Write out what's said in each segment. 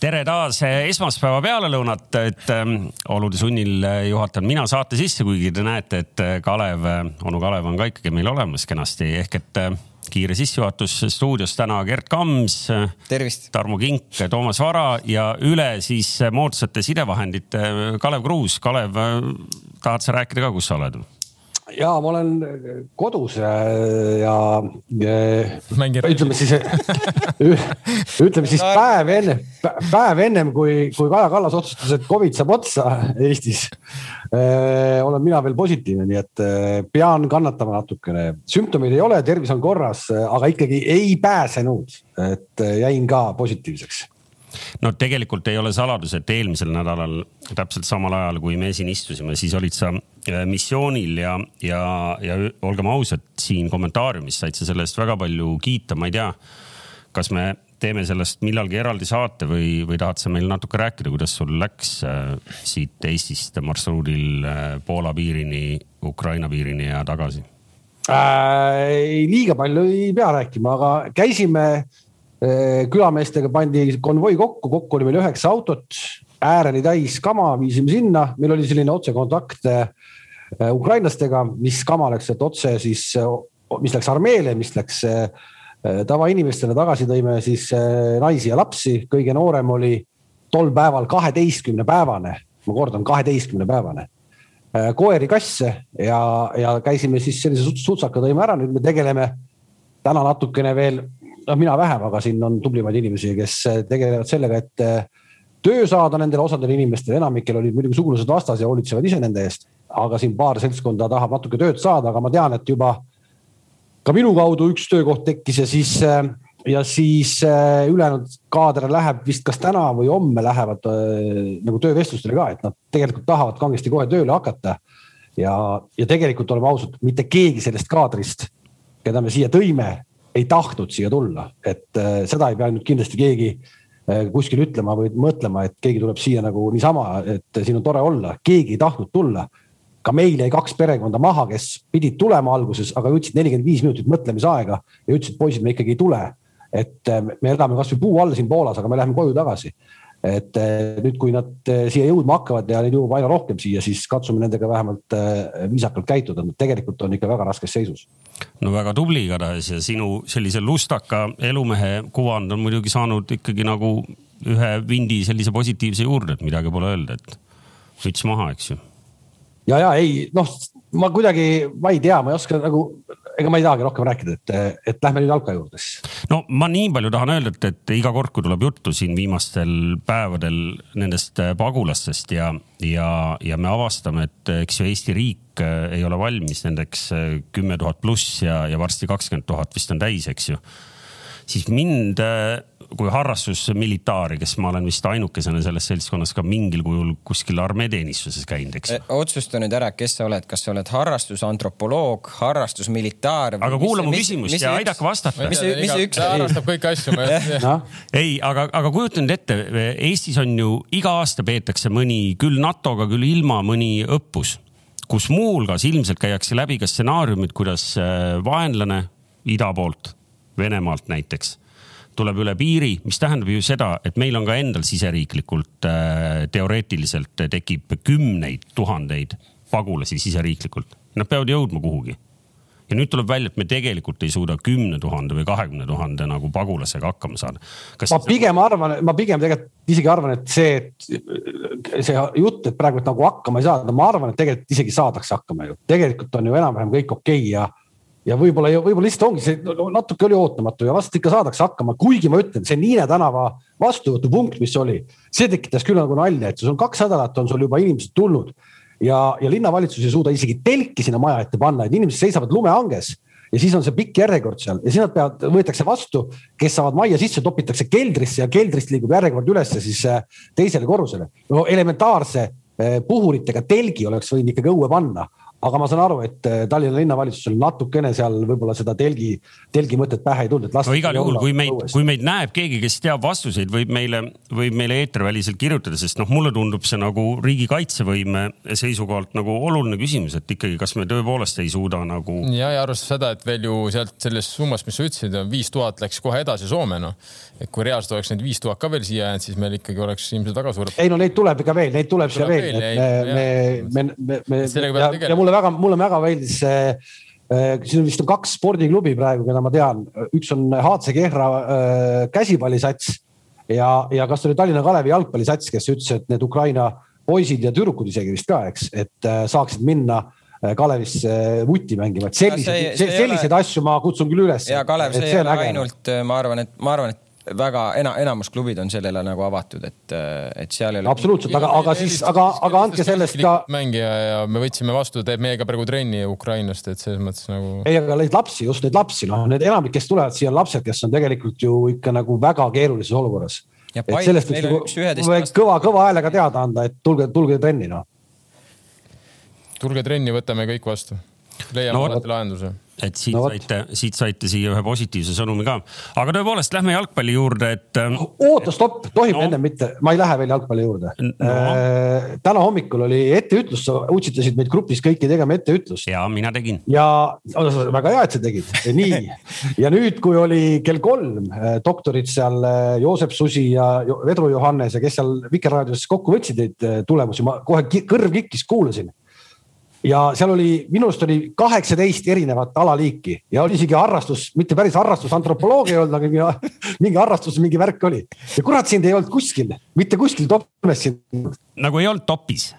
tere taas esmaspäeva pealelõunat, et ähm, olude sunnil äh, juhatan mina saate sisse, kuigi te näete, et äh, Kalev, äh, onu Kalev on ka ikkagi meil olemas kenasti, ehk et kiire sissejuhatus stuudios täna Gerd Kams. Tarmo Kink, Toomas Vara ja üle siis moodsate sidevahendite Kalev Kruus. Kalev, tahad sa rääkida ka, kus sa oled? Ja ma olen kodus ja, ja, ja ütleme siis, ütleme siis päev enne, päev ennem kui, kui Kaja Kallas otsustas, et Covid saab otsa Eestis äh,. olen mina veel positiivne, nii et äh, pean kannatama natukene. sümptomeid ei ole, tervis on korras, aga ikkagi ei pääsenud, et äh, jäin ka positiivseks no tegelikult ei ole saladus, et eelmisel nädalal täpselt samal ajal, kui me siin istusime, siis olid sa äh, missioonil ja, ja, ja olgem ausad, siin kommentaariumis said sa selle eest väga palju kiita, ma ei tea, kas me teeme sellest millalgi eraldi saate või, või tahad sa meil natuke rääkida, kuidas sul läks äh, siit Eestist marsruudil äh, Poola piirini, Ukraina piirini ja tagasi äh,? liiga palju ei pea rääkima, aga käisime külameestega pandi konvoi kokku, kokku oli meil üheksa autot, ääreni täis kama, viisime sinna, meil oli selline otsekontakt äh, ukrainlastega, mis kama läks sealt otse siis, mis läks armeele, mis läks äh, tavainimestele, tagasi tõime siis naisi ja lapsi, kõige noorem oli tol päeval kaheteistkümne päevane, ma kordan, kaheteistkümne päevane koeri, kasse ja, ja käisime siis sellise sutsaka tõime ära, nüüd me tegeleme täna natukene veel noh, mina vähem, aga siin on tublimaid inimesi, kes äh, tegelevad sellega, et äh, töö saada nendele osadele inimestele, enamikel olid muidugi sugulased vastas ja hoolitsevad ise nende eest. aga siin paar seltskonda tahab natuke tööd saada, aga ma tean, et juba ka minu kaudu üks töökoht tekkis ja siis, äh, ja siis ülejäänud kaader läheb vist kas täna või homme lähevad nagu töövestlustele ka, et nad tegelikult tahavad kangesti kohe tööle hakata. ja, ja tegelikult oleme ausad, mitte keegi sellest kaadrist, keda me siia tõime, ei tahtnud siia tulla, et äh, seda ei pea nüüd kindlasti keegi äh, kuskil ütlema või mõtlema, et keegi tuleb siia nagu niisama, et siin on tore olla, keegi ei tahtnud tulla. ka meil jäi kaks perekonda maha, kes pidid tulema alguses, aga võtsid nelikümmend viis minutit mõtlemisaega ja ütlesid, poisid, me ikkagi ei tule. et äh, me elame kasvõi puu all siin Poolas, aga me läheme koju tagasi et eh, nüüd, kui nad eh, siia jõudma hakkavad ja neid jõuab aina rohkem siia, siis katsume nendega vähemalt eh, viisakalt käituda, nad tegelikult on ikka väga raskes seisus. no väga tubli igatahes ja sinu sellise lustaka elumehe kuvand on muidugi saanud ikkagi nagu ühe vindi sellise positiivse juurde, et midagi pole öelda, et müts maha, eks ju. ja, ja ei noh, ma kuidagi, ma ei tea, ma ei oska nagu ega ma ei tahagi rohkem rääkida, et, et lähme nüüd Alka juurde siis. no ma nii palju tahan öelda, et, et iga kord, kui tuleb juttu siin viimastel päevadel nendest äh, pagulastest ja, ja, ja me avastame, et eks ju Eesti riik äh, ei ole valmis nendeks äh, kümme tuhat pluss ja, ja varsti kakskümmend tuhat vist on täis, eks ju. Siis mind kui harrastusmilitaari, kes ma olen vist ainukesena selles seltskonnas ka mingil kujul kuskil armeeteenistuses käinud, eks. E, otsusta nüüd ära, kes sa oled, kas sa oled harrastusantropoloog, harrastusmilitaar. aga kuula mu küsimust mis, ja aidake vastata. mis, mis üks. ta harrastab kõiki asju no. ei, aga, aga kujuta nüüd ette, Eestis on ju iga aasta peetakse mõni küll NATO-ga, küll ilma mõni õppus, kus muuhulgas ilmselt käiakse läbi ka stsenaariumid, kuidas äh, vaenlane ida poolt, Venemaalt näiteks tuleb üle piiri, mis tähendab ju seda, et meil on ka endal siseriiklikult äh, teoreetiliselt tekib kümneid tuhandeid pagulasi siseriiklikult. Nad peavad jõudma kuhugi. ja nüüd tuleb välja, et me tegelikult ei suuda kümne tuhande või kahekümne tuhande nagu pagulasega hakkama saada. ma pigem arvan, ma pigem tegelikult isegi arvan, et see, see jutt, et praegu et nagu hakkama ei saada, ma arvan, et tegelikult isegi saadakse hakkama ju. tegelikult on ju enam-vähem kõik okei okay ja ja võib-olla, võib-olla lihtsalt ongi see natuke oli ootamatu ja vast ikka saadakse hakkama, kuigi ma ütlen, see Niine tänava vastuvõtupunkt, mis oli, see tekitas küll nagu nalja, et sul on kaks nädalat on sul juba inimesed tulnud ja, ja linnavalitsus ei suuda isegi telki sinna maja ette panna, et inimesed seisavad lumehanges ja siis on see pikk järjekord seal ja siis nad peavad, võetakse vastu, kes saavad majja sisse, topitakse keldrisse ja keldrist liigub järjekord ülesse siis äh, teisele korrusele. no elementaarse äh, puhuritega telgi oleks võinud ikkagi õue panna aga ma saan aru, et äh, Tallinna linnavalitsusel natukene seal võib-olla seda telgi, telgi mõtet pähe ei tulnud. no igal juhul, kui meid, kui meid näeb keegi, kes teab vastuseid, võib meile, võib meile eetriväliselt kirjutada, sest noh, mulle tundub see nagu riigi kaitsevõime seisukohalt nagu oluline küsimus, et ikkagi, kas me tõepoolest ei suuda nagu. ja, ja arvestades seda, et veel ju sealt sellest summast, mis sa ütlesid, viis tuhat läks kohe edasi Soome noh. et kui reaalselt oleks need viis tuhat ka veel siia jäänud, siis meil ikkagi oleks ilmselt väga suur. ei no neid tuleb ikka veel, neid tuleb siia veel, veel, et me, me, me, me, me ja, ja mulle väga, mulle väga meeldis see äh, siin vist on kaks spordiklubi praegu, keda ma tean, üks on HC Kehra äh, käsipallisats ja, ja kas oli Tallinna Kalevi jalgpallisats, kes ütles, et need Ukraina poisid ja tüdrukud isegi vist ka, eks, et äh, saaksid minna Kalevisse vutti mängima, et selliseid, selliseid ole... asju ma kutsun küll üles. ja Kalev, see ei ole ainult, ma arvan, et ma arvan, et väga ena, enamus klubid on sellele nagu avatud, et, et seal ei ole. absoluutselt, aga, aga siis, aga, aga andke sellest ka. mängija ja me võtsime vastu, teeb meiega praegu trenni Ukrainast, et selles mõttes nagu. ei, aga neid lapsi, just neid lapsi, noh, need enamik, kes tulevad siia, on lapsed, kes on tegelikult ju ikka nagu väga keerulises olukorras. et sellest võiks nagu kõva, kõva häälega teada anda, et tulge, tulge trenni, noh. tulge trenni, võtame kõik vastu. leiame no, alati lahenduse et siit no, saite, siit saite siia ühe positiivse sõnumi ka. aga tõepoolest, lähme jalgpalli juurde, et. Ähm, oota, stopp, tohib no. ennem mitte, ma ei lähe veel jalgpalli juurde no.. Äh, täna hommikul oli etteütlus, sa utsitasid meid grupis kõiki tegema etteütlust. ja mina tegin. ja väga hea, et sa tegid, nii. ja nüüd, kui oli kell kolm, äh, doktorid seal äh, Joosep Susi ja Vedru Johannes ja kes seal Vikerraadios kokku võtsid neid tulemusi, ma kohe kõrv kikkis, kuulasin ja seal oli, minu arust oli kaheksateist erinevat alaliiki ja oli isegi harrastus, mitte päris harrastus, antropoloogia ei olnud, aga mingi, mingi harrastus, mingi värk oli. ja kurat, sind ei olnud kuskil, mitte kuskil topmes sind. nagu ei olnud topis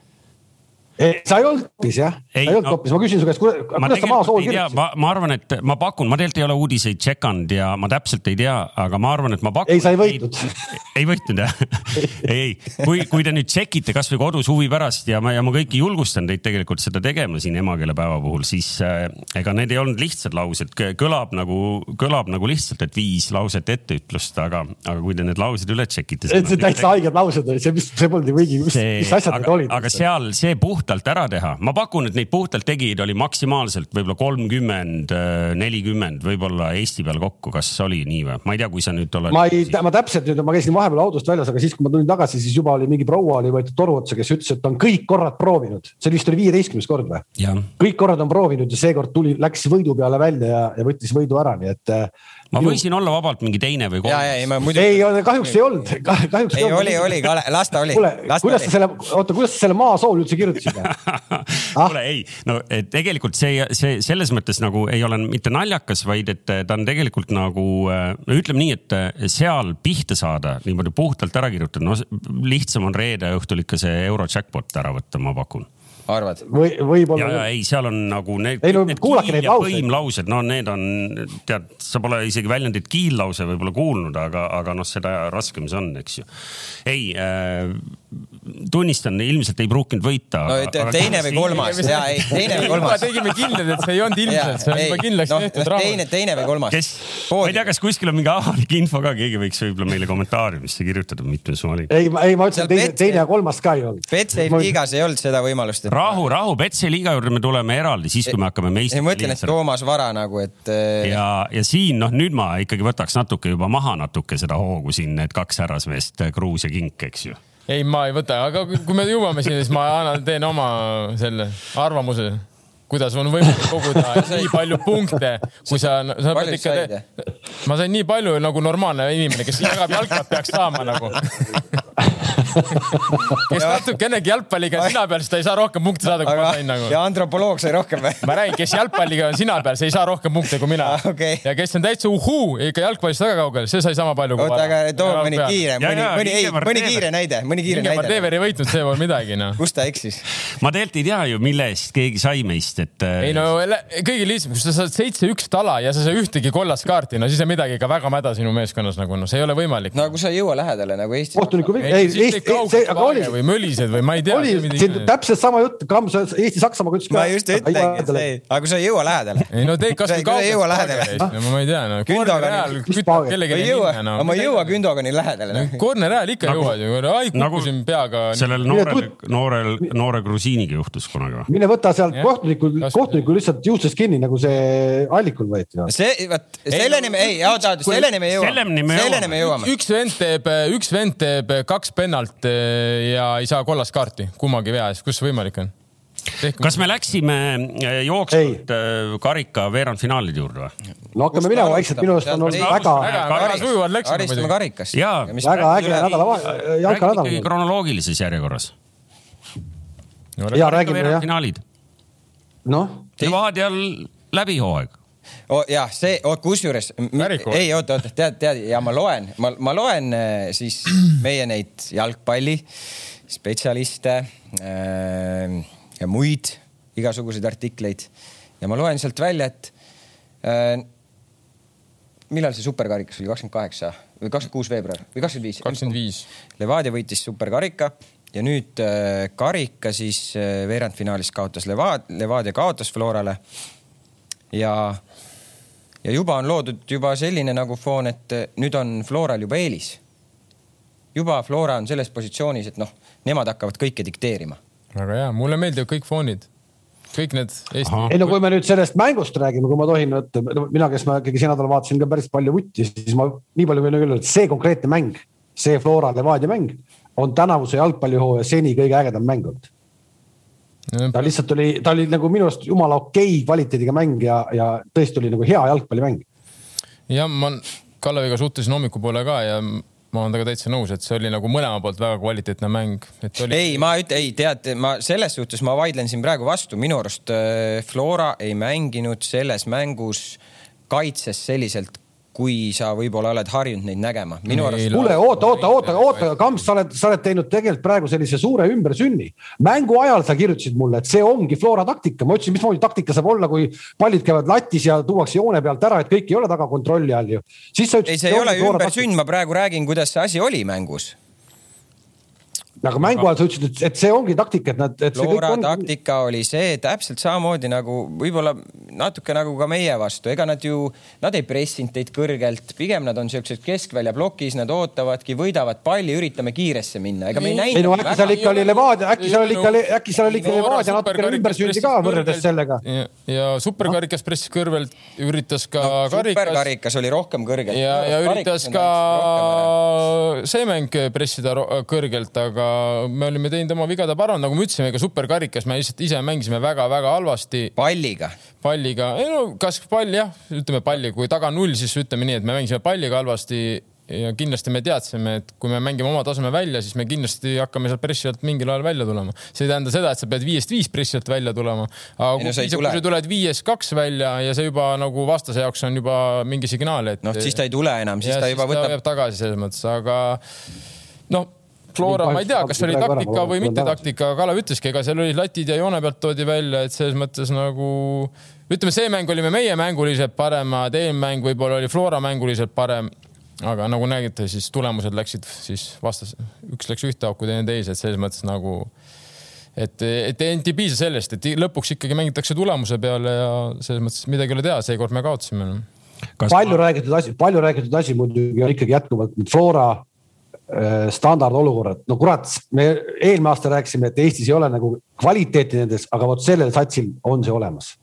sa ei olnud topis jah, sa ei olnud no, topis, ma küsin su käest, kuidas sa maasool kirjutasid? Ma, ma arvan, et ma pakun, ma tegelikult ei ole uudiseid tšekanud ja ma täpselt ei tea, aga ma arvan, et ma pakun. ei, sa ei võitnud. ei võitnud jah ei, ei, kui, kui te nüüd tšekite kasvõi kodus huvi pärast ja ma, ja ma kõiki julgustan teid tegelikult seda tegema siin emakeelepäeva puhul, siis äh, ega need ei olnud lihtsad laused, kõlab nagu, kõlab nagu lihtsalt, et viis lauset etteütlust, aga, aga kui te need laused üle tšekite. see on täitsa haiged laused olid, see, mis, see polnud ju mingi, mis, mis asjad need olid. aga seal see puht puhtalt ära teha, ma pakun, et neid puhtalt tegijaid oli maksimaalselt võib-olla kolmkümmend, nelikümmend, võib-olla Eesti peal kokku, kas oli nii või? ma ei tea, kui sa nüüd oled. ma ei, ma täpselt nüüd, ma käisin vahepeal autost väljas, aga siis, kui ma tulin tagasi, siis juba oli mingi proua oli võetud toru otsa, kes ütles, et on kõik korrad proovinud. see vist oli viieteistkümnes kord või? kõik korrad on proovinud ja seekord tuli, läks võidu peale välja ja, ja võttis võidu ära, nii et ma võisin olla vabalt mingi teine või kolmas. ei, muidu... ei, kahjuks ei olnud, kahjuks ei, oli, oli, las ta oli. kuule, kuidas sa selle, oota, kuidas sa selle maasool üldse kirjutasid ah?? kuule ei, no tegelikult see, see selles mõttes nagu ei ole mitte naljakas, vaid et ta on tegelikult nagu, no ütleme nii, et seal pihta saada niimoodi puhtalt ära kirjutada, no lihtsam on reede õhtul ikka see euro jackpot ära võtta, ma pakun arvad? või, võib-olla. ja, ja ei, seal on nagu need. ei no kuulake neid lauseid. põimlaused, no need on, tead, sa pole isegi väljendit kiillause võib-olla kuulnud, aga, aga noh, seda raskem see on, eks ju. ei äh,, tunnistan, ilmselt ei pruukinud võita. no aga, teine või kolmas ja ei, teine või kolmas. tegime kindlad, et see ei olnud ilmselt, see on juba kindlaks no, tehtud. teine, teine või kolmas. kes, ma ei tea, kas kuskil on mingi avalik info ka, keegi võiks võib-olla meile kommentaariumisse kirjutada, mitmes ma olin. ei, ei ma ütlesin teine, teine ja kolmas ka ei olnud. Betsafe liigas ei olnud seda võimalust rahu, rahu, Betsi liiga juurde me tuleme eraldi, siis kui me hakkame meistriks. ma mõtlen, et Toomas Vara nagu, et. Äh, ja, ja siin noh, nüüd ma ikkagi võtaks natuke juba maha natuke seda hoogu siin, need kaks härrasmeest, Kruus ja Kink, eks ju. Ei, ma ei võta, aga kui me jõuame sinna, siis ma annan, teen oma selle arvamuse kuidas on võimalik koguda nii palju punkte, kui sa, sa pead ikka, ma sain nii palju nagu normaalne inimene, kes jagab jalkat, peaks saama nagu kes natukenegi jalgpalliga on sina peal, siis ta ei saa rohkem punkte saada, kui ma sain nagu. ja antropoloog sai rohkem või? ma räägin, kes jalgpalliga on sina peal, see ei saa rohkem punkte kui mina ah,. Okay. ja kes on täitsa uhuu, ikka jalgpallist väga kaugel, see sai sama palju. oota, aga too mõni kiire, mõni, mõni, ei, mõni kiire näide, mõni kiire näide. Martever ei võitnud, see pole midagi noh. kus ta eksis? ma tegelikult ei tea ju, mille eest keegi sai meist, et. Äh, ei no kõige lihtsam, kui sa saad seitse-üks tala ja sa ei saa ühtegi kollast kaarti, no siis on midagi ikka väga mäda sinu meeskonnas nagu noh, see ei ole võimalik. no kui sa ei jõua lähedale nagu Eestis. kohtuniku, ei Eesti olid kauged või mölised või ma ei tea. oli, siin täpselt sama jutt, Kams Eesti-Saksamaaga ütles ma just ütlengi, aga kui sa ei jõua lähedale. ei no tee kasvõi kaugelt. ma ei tea, no. Kündogani. kellelegi ei jõua, ma ei jõua Kündogani lähedale. Corner ajal ikka nagu- jõuad ju, ai kukkusin peaga. sellel noorel, noorel, noore grusiiniga juhtus kunagi. mine võta sealt kohtunikul, kohtunikul lihtsalt juustest kinni, nagu see allikul võeti. see, vot selleni me, ei, oota, oota, selleni me jõuame. selleni me jõuame. üks vend teeb, üks vend teeb kaks pennalt eh, ja ei saa kollast kaarti kummagi vea eest, kus see võimalik on? Tehku. kas me läksime eh, jooksvalt eh, karika veerandfinaalide juurde või? no hakkame minema vaikselt, minu arust on olnud väga. väga sujuvalt läksime. karistame karikast. väga äge nädala, jalkanädal. rääkige kronoloogilises järjekorras. ja räägime jah. finaalid. noh. Levadial läbi hooaeg oh,. jah, see oh,, kusjuures, ei oota, oota, tead, tead ja ma loen, ma, ma loen siis meie neid jalgpalli spetsialiste äh, ja muid igasuguseid artikleid ja ma loen sealt välja, et äh, millal see superkarikas oli, kakskümmend kaheksa või kakskümmend kuus veebruar või kakskümmend viis? kakskümmend viis. Levadia võitis superkarika ja nüüd äh, karika siis äh, veerandfinaalis kaotas Levadia, Levadia kaotas Florale. ja, ja juba on loodud juba selline nagu foon, et äh, nüüd on Floral juba eelis. juba Flora on selles positsioonis, et noh nemad hakkavad kõike dikteerima. väga hea, mulle meeldivad kõik foonid kõik need Eesti. ei no kui me nüüd sellest mängust räägime, kui ma tohin võtta, mina, kes ma ikkagi see nädal vaatasin ka päris palju vutti, siis ma nii palju võin öelda, et see konkreetne mäng, see Flora Levadia mäng on tänavuse jalgpallihooaja seni kõige ägedam mäng olnud. Ta lihtsalt oli, ta oli nagu minu arust jumala okei okay kvaliteediga mäng ja, ja tõesti oli nagu hea jalgpallimäng. ja ma Kaleviga suhtlesin hommikupoole ka ja ma olen temaga täitsa nõus, et see oli nagu mõlema poolt väga kvaliteetne mäng. Oli... ei, ma ütlen, ei tead, ma selles suhtes ma vaidlen siin praegu vastu, minu arust äh, Flora ei mänginud selles mängus kaitses selliselt, kui sa võib-olla oled harjunud neid nägema. kuule, oota, oota, oota, oota, Kamps, sa oled, sa oled teinud tegelikult praegu sellise suure ümbersünni. mängu ajal sa kirjutasid mulle, et see ongi Flora taktika, ma ütlesin, mismoodi taktika saab olla, kui pallid käivad latis ja tuuakse joone pealt ära, et kõik ei ole taga kontrolli all ju. siis sa ütlesid. ei, see ei ole ümbersünn, ma praegu räägin, kuidas see asi oli mängus aga mängu ajal sa ütlesid, et, et see ongi taktika, et nad. Flora on... taktika oli see täpselt samamoodi nagu võib-olla natuke nagu ka meie vastu, ega nad ju, nad ei pressinud teid kõrgelt, pigem nad on siuksed keskvälja plokis, nad ootavadki, võidavad palli, üritame kiiresse minna, ega me ei näinud. ei no äkki seal ikka oli Levadia, äkki seal oli ikka, äkki seal oli ikka Levadia natukene ümbersündi ka võrreldes sellega. ja superkarikas pressis kõrvelt, üritas ka no, karikas. superkarikas oli rohkem kõrgelt. ja, ja üritas ka see mäng pressida kõrgelt, aga me olime teinud oma vigade parandanud, nagu me ütlesime, ega superkarikas me lihtsalt ise mängisime väga-väga halvasti. palliga. palliga, ei no kas pall jah, ütleme palli, kui taga null, siis ütleme nii, et me mängisime palliga halvasti ja kindlasti me teadsime, et kui me mängime oma taseme välja, siis me kindlasti hakkame sealt pressi alt mingil ajal välja tulema. see ei tähenda seda, et sa pead viiest viis pressi alt välja tulema. aga kui, no, kui tule. sa tuled viies kaks välja ja see juba nagu vastase jaoks on juba mingi signaal, et. noh, siis ta ei tule enam, siis ta juba võtab. ta jääb tagasi selles mõttes, aga noh Flora, ma ei tea, kas see oli taktika või mitte taktika, Kalev ütleski, ega seal olid latid ja joone pealt toodi välja, et selles mõttes nagu ütleme, see mäng olime meie mänguliselt paremad, eelmine mäng võib-olla oli Flora mänguliselt parem. aga nagu nägite, siis tulemused läksid siis vastas, üks läks ühte auku, teine teise, et selles mõttes nagu et, et ei piisa sellest, et lõpuks ikkagi mängitakse tulemuse peale ja selles mõttes midagi ei ole teha, seekord me kaotasime. Kas palju ma... räägitud asi, palju räägitud asi muidugi on ikkagi jätkuvalt Flora standardolukorrad, no kurat, me eelmine aasta rääkisime, et Eestis ei ole nagu kvaliteeti nendes, aga vot sellel satsil on see olemas.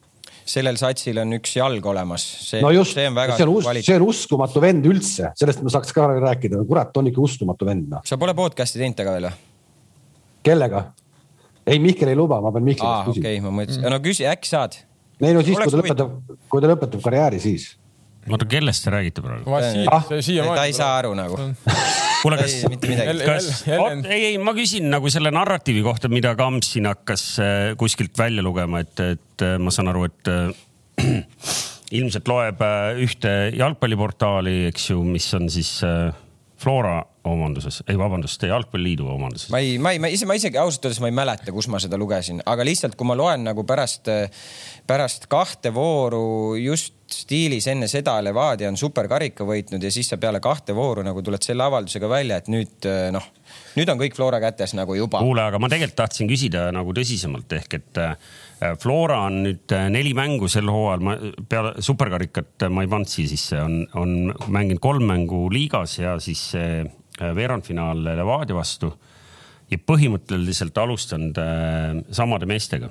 sellel satsil on üks jalg olemas. no just, see on, see on, see on uskumatu vend üldse, sellest me saaks ka rääkida, kurat, on ikka uskumatu vend noh. sa pole podcast'i teinud temaga veel või? kellega? ei, Mihkel ei luba, ma pean Mihkli käest küsima. okei okay,, ma mõtlesin, no küsi, äkki saad? ei no siis, kui ta lõpetab, kui ta lõpetab karjääri, siis. oota, kellest te räägite praegu? Ah, ta ei saa aru nagu kuule, kas, kas, ei, ei, ma küsin nagu selle narratiivi kohta, mida Kamps siin hakkas äh, kuskilt välja lugema, et, et äh, ma saan aru, et äh, ilmselt loeb ühte jalgpalliportaali, eks ju, mis on siis Flora omanduses, ei vabandust, Jalgpalliliidu omanduses. ma ei, ma ei, ma ise, ma isegi ausalt öeldes ma ei mäleta, kus ma seda lugesin, aga lihtsalt, kui ma loen nagu pärast, pärast kahte vooru just stiilis enne seda Levadia on superkarika võitnud ja siis sa peale kahte vooru nagu tuled selle avaldusega välja, et nüüd äh, noh, nüüd on kõik Flora kätes nagu juba. kuule, aga ma tegelikult tahtsin küsida nagu tõsisemalt ehk et äh, Flora on nüüd neli mängu sel hooajal, ma peale superkarikat ma ei pannud siia sisse, on, on mänginud kolm mängu liigas ja siis veerandfinaal Levadia vastu ja põhimõtteliselt alustanud samade meestega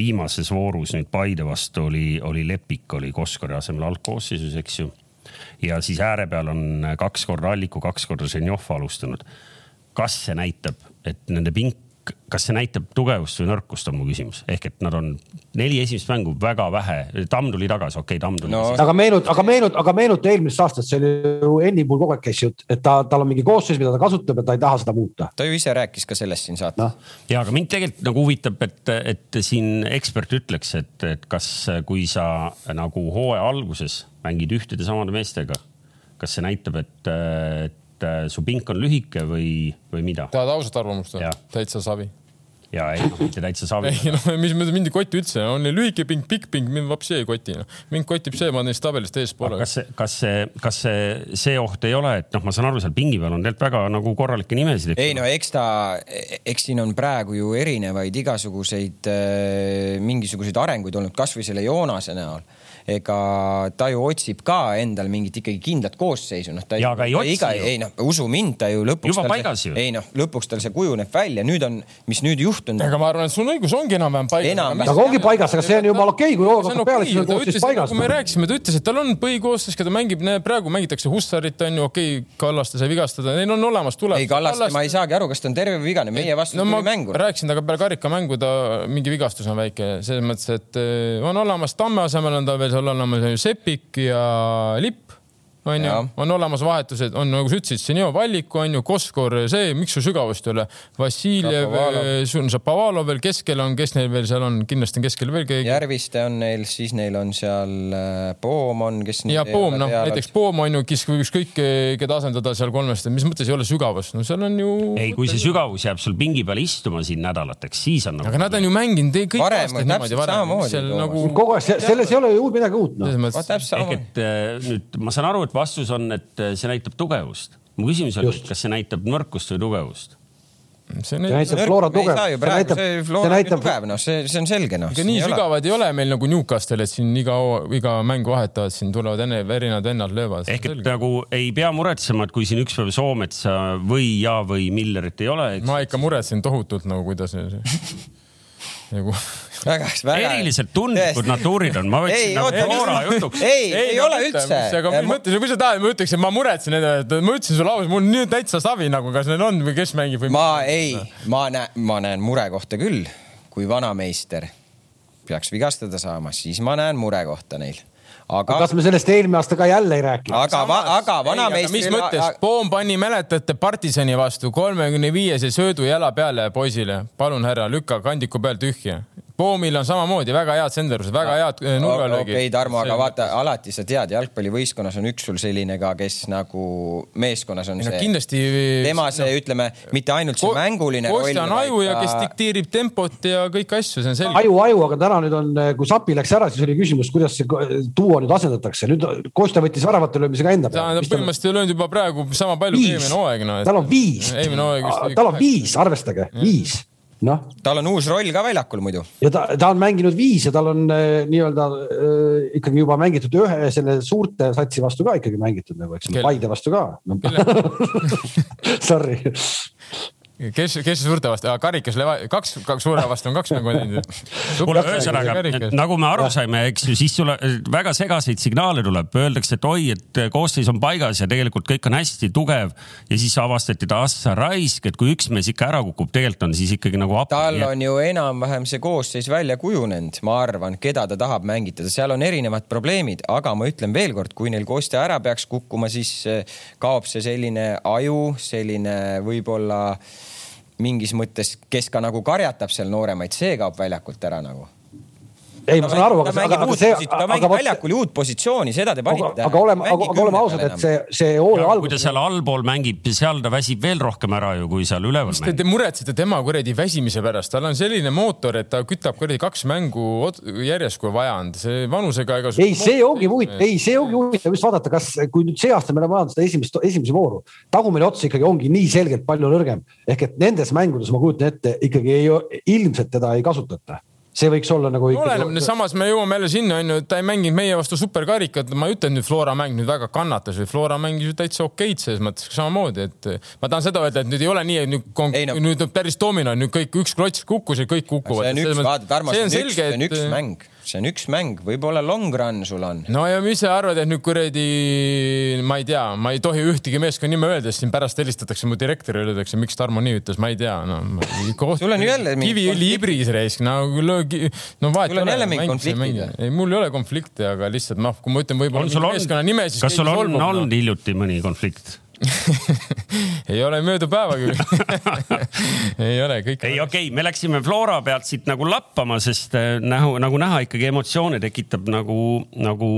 viimases voorus nüüd Paide vastu oli, oli Lepik oli Koskori asemel algkoosseisus, eks ju. ja siis ääre peal on kaks korda Alliku, kaks korda Ženjov alustanud. kas see näitab, et nende pink kas see näitab tugevust või nõrkust, on mu küsimus. ehk et nad on neli esimest mängu väga vähe, Tamm tuli tagasi, okei okay,, Tamm tuli no.. aga meenuta, aga meenuta, aga meenuta eelmist aastat, see oli ju Enni puhul kogu aeg käis jutt, et ta, tal on mingi koosseis, mida ta kasutab ja ta ei taha seda muuta. ta ju ise rääkis ka sellest siin saates no.. ja, aga mind tegelikult nagu huvitab, et, et siin ekspert ütleks, et, et kas, kui sa nagu hooaja alguses mängid ühtede samade meestega, kas see näitab, et, et et äh, su pink on lühike või, või mida? tahad ausat arvamust või? täitsa savi. ja ei, noh, mitte täitsa savi. ei noh, mis mind ei koti üldse, on lühike pink, pikk pink, mind vapsi ei koti no.. mind kotib see, ma olen neist tabelist eespool. kas see, kas see, kas see, see oht ei ole, et noh, ma saan aru, seal pingi peal on tegelikult väga nagu korralikke nimesid. ei no eks ta, eks siin on praegu ju erinevaid igasuguseid äh, mingisuguseid arenguid olnud, kasvõi selle Joonase näol ega ta ju otsib ka endal mingit ikkagi kindlat koosseisu, noh. ja, aga ei otsi iga, ju. ei noh, usu mind, ta ju lõpuks. juba paigas ju. ei noh, lõpuks tal see kujuneb välja, nüüd on, mis nüüd juhtunud. aga ma arvan, et sul on õigus, ongi enam-vähem paigas. aga ongi paigas, aga see on jumala okei, kui hooga hakkab peale, siis on koosseis paigas. kui me rääkisime, ta ütles, et tal on põhikoosseis, keda mängib, praegu mängitakse Hussarit on ju, okei okay,, Kallaste sai vigastada, neil on olemas tuleb. ei, Kallaste ma ei saagi aru, kas ta on terve või vigane, meie vastu no, tuli mängu. rääkisin temaga peale karikamängu, ta mingi vigastus on väike, selles mõttes, et eh, on olemas Tamme asemel on tal veel seal olemas Sepp Sepik ja Lipp onju, on olemas vahetused, on nagu sa ütlesid, Senjov Alliku onju, Koskor, see, miks sul sügavust ei ole? Vassiljev, sul on Šapovalov veel keskel on, kes neil veel seal on, kindlasti on keskel veel keegi. Järviste on neil, siis neil on seal äh, Poom on, kes. ja Poom, noh näiteks Poom on ju, kes võib ükskõik keda asendada seal kolmest, mis mõttes ei ole sügavust, no seal on ju. ei, kui see sügavus jääb sul pingi peal istuma siin nädalateks, siis on nagu.... aga nad on ju mänginud kõik varem, aastad niimoodi varem. Nagu... kogu aeg, selles ei ole ju midagi uut noh. ehk et äh, nüüd ma saan aru, et vastus on, et äh, see näitab tugevust. mu küsimus oli, kas see näitab nõrkust või tugevust? see näitab Flora tugev. see näitab, see näitab noh, see, see on selge, noh. ega nii sügavad ei ole meil nagu Newcastle, et siin iga, iga mängu vahetavad, siin tulevad enne erinevad vennad löövad. ehk et nagu ei pea muretsema, et kui siin üks päev Soometsa või ja või Millerit ei ole. ma ikka muretsen tohutult nagu, kuidas nagu väga, väga. eriliselt tundlikud natuurid on, ma võtsin nagu Flora jutuks. ei, ei, ei ole üldse. aga ma mõtlesin, kui sa tahad, ma ütleksin, ma muretsen ma ütlesin sulle ausalt, mul nüüd täitsa savi nagu, kas neil on või kes mängib või. ma ei, ma näen, ma näen murekohta küll, kui vanameister peaks vigastada saama, siis ma näen murekohta neil aga. kas me sellest eelmine aasta ka jälle ei rääkinud? aga, aga vanameistril. mis mõttes, Poom pani, mäletate, partisani vastu kolmekümne viiese söödu jala peale poisile. palun, härra, lükka kandiku peal tühja. Poomil on samamoodi väga head senderused, väga head äh, nurgalöögid. okei okay,, Tarmo, aga vaata, alati sa tead, jalgpallivõistkonnas on üks sul selline ka, kes nagu meeskonnas on no, see. kindlasti. tema see, ütleme, mitte ainult see mänguline roll. Kostja on aju ja kes dikteerib tempot ja kõiki asju, see on selge. aju, aju, aga täna nüüd on, kui Sapi läks ära, siis oli küsimus, kuidas see duo nüüd asendatakse. nüüd Kostja võttis väravate löömise ka enda peale. põhimõtteliselt on löönud juba praegu sama palju kui eelmine hooaeg no,. tal on viis. tal on viis, arvestage, viis noh. tal on uus roll ka väljakul muidu. ja ta, ta on mänginud viis ja tal on äh, nii-öelda äh, ikkagi juba mängitud ühe selle suurte satsi vastu ka ikkagi mängitud nagu, eks ole, Paide vastu ka no. Sorry kes, kes suurte vastu, karikas leva-, kaks, kaks suure vastu on kaks mängu teinud. kuule, ühesõnaga nagu me aru saime, eks ju, siis tule väga segaseid signaale tuleb, öeldakse, et oi, et koosseis on paigas ja tegelikult kõik on hästi tugev. ja siis avastati ta Assa Raisk, et kui üks mees ikka ära kukub, tegelikult on siis ikkagi nagu. tal on ju enam-vähem see koosseis välja kujunenud, ma arvan, keda ta tahab mängitada, seal on erinevad probleemid, aga ma ütlen veelkord, kui neil Kostja ära peaks kukkuma, siis eh, kaob see selline aju, selline võib-olla mingis mõttes, kes ka nagu karjatab seal nooremaid, see kaob väljakult ära nagu ei, ma saan aru, aga, aga, aga see. ta mängib väljakul uut positsiooni, seda te panite aga oleme, aga, oleme ausad, et see, see hooaja algus. kui ta seal allpool mängib, seal ta väsib veel rohkem ära ju, kui seal üleval mängib. Te muretsete tema kuradi väsimise pärast, tal on selline mootor, et ta kütab kuradi kaks mängu järjest, kui vaja on. see vanusega ega. ei, see ongi huvitav, ei, see ongi huvitav just vaadata, kas, kui nüüd see aasta me oleme vaadanud seda esimest, esimese vooru, tagumine ots ikkagi ongi nii selgelt palju nõrgem ehk et nendes mängudes ma kujutan ette ikkagi ei, ilmselt teda ei kasutata see võiks olla nagu ikka. oleneb, samas me jõuame jälle sinna onju, et ta ei mänginud meie vastu superkarikat, ma ei ütle, et nüüd Flora mäng nüüd väga kannatas või Flora mängis ju täitsa okeid selles mõttes samamoodi, et ma tahan seda öelda, et nüüd ei ole nii, et nüüd, ei, no. nüüd päris domino, nüüd kõik üks klots kukkus ja kõik kukuvad. see on üks, vaata Tarmo, see on selge, et. see on üks mäng see on üks mäng, võib-olla long run sul on. no ja mis sa arvad, et nüüd kuradi, ma ei tea, ma ei tohi ühtegi meeskonna nime öelda, sest siin pärast helistatakse mu direktorile, öeldakse, miks Tarmo nii ütles, ma ei tea, no. sul on jälle. kiviõli ibris raisk, no, no vahet ei ole. sul on jälle mingi konfliktid. ei, mul ei ole konflikte, aga lihtsalt noh, kui ma ütlen võib-olla meeskonna nime, siis. kas sul on olnud hiljuti mõni konflikt? ei ole mööda päeva küll ei ole, kõik. ei, okei okay,, me läksime Flora pealt siit nagu lappama, sest äh, nähu, nagu näha, ikkagi emotsioone tekitab nagu, nagu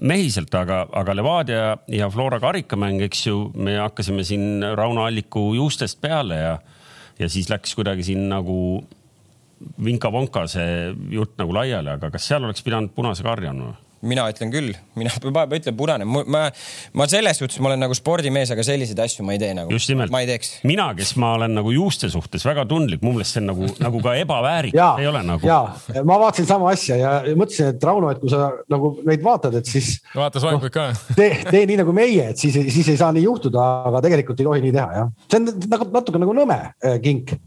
mehiselt, aga, aga Levadia ja Flora karikamäng, eks ju, me hakkasime siin Rauno Alliku juustest peale ja, ja siis läks kuidagi siin nagu vinka-vonka see jutt nagu laiali, aga kas seal oleks pidanud punase karja andma? Mina ütlen küll, mina ütlen punane, ma, ma selles suhtes, ma olen nagu spordimees, aga selliseid asju ma ei tee nagu. just nimelt. ma ei teeks. mina, kes ma olen nagu juuste suhtes väga tundlik, mu meelest see on nagu, nagu ka ebaväärikas, ei ole nagu. ja, ma vaatasin sama asja ja mõtlesin, et Rauno, et kui sa nagu neid vaatad, et siis. vaata soenguid no, ka tee, tee nii nagu meie, et siis, siis ei saa nii juhtuda, aga tegelikult ei tohi nii teha, jah. see on nagu natuke nagu nõme äh, kink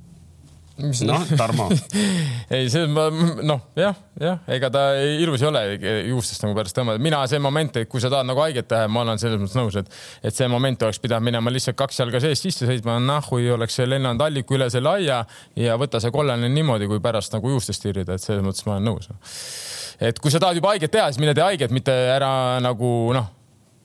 noh, Tarmo ei, see ma noh, jah, jah, ega ta ilus ei ole juustest nagu pärast tõmmata. mina see moment, et kui sa tahad nagu haiget teha, ma olen selles mõttes nõus, et, et see moment oleks pidanud minema lihtsalt kaks jalga seest sisse sõitma, nahhui oleks lennanud alliku üle selle aia ja võtta see kollane niimoodi, kui pärast nagu juustest tirida, et selles mõttes ma olen nõus. et kui sa tahad juba haiget teha, siis mine tee haiget, mitte ära nagu noh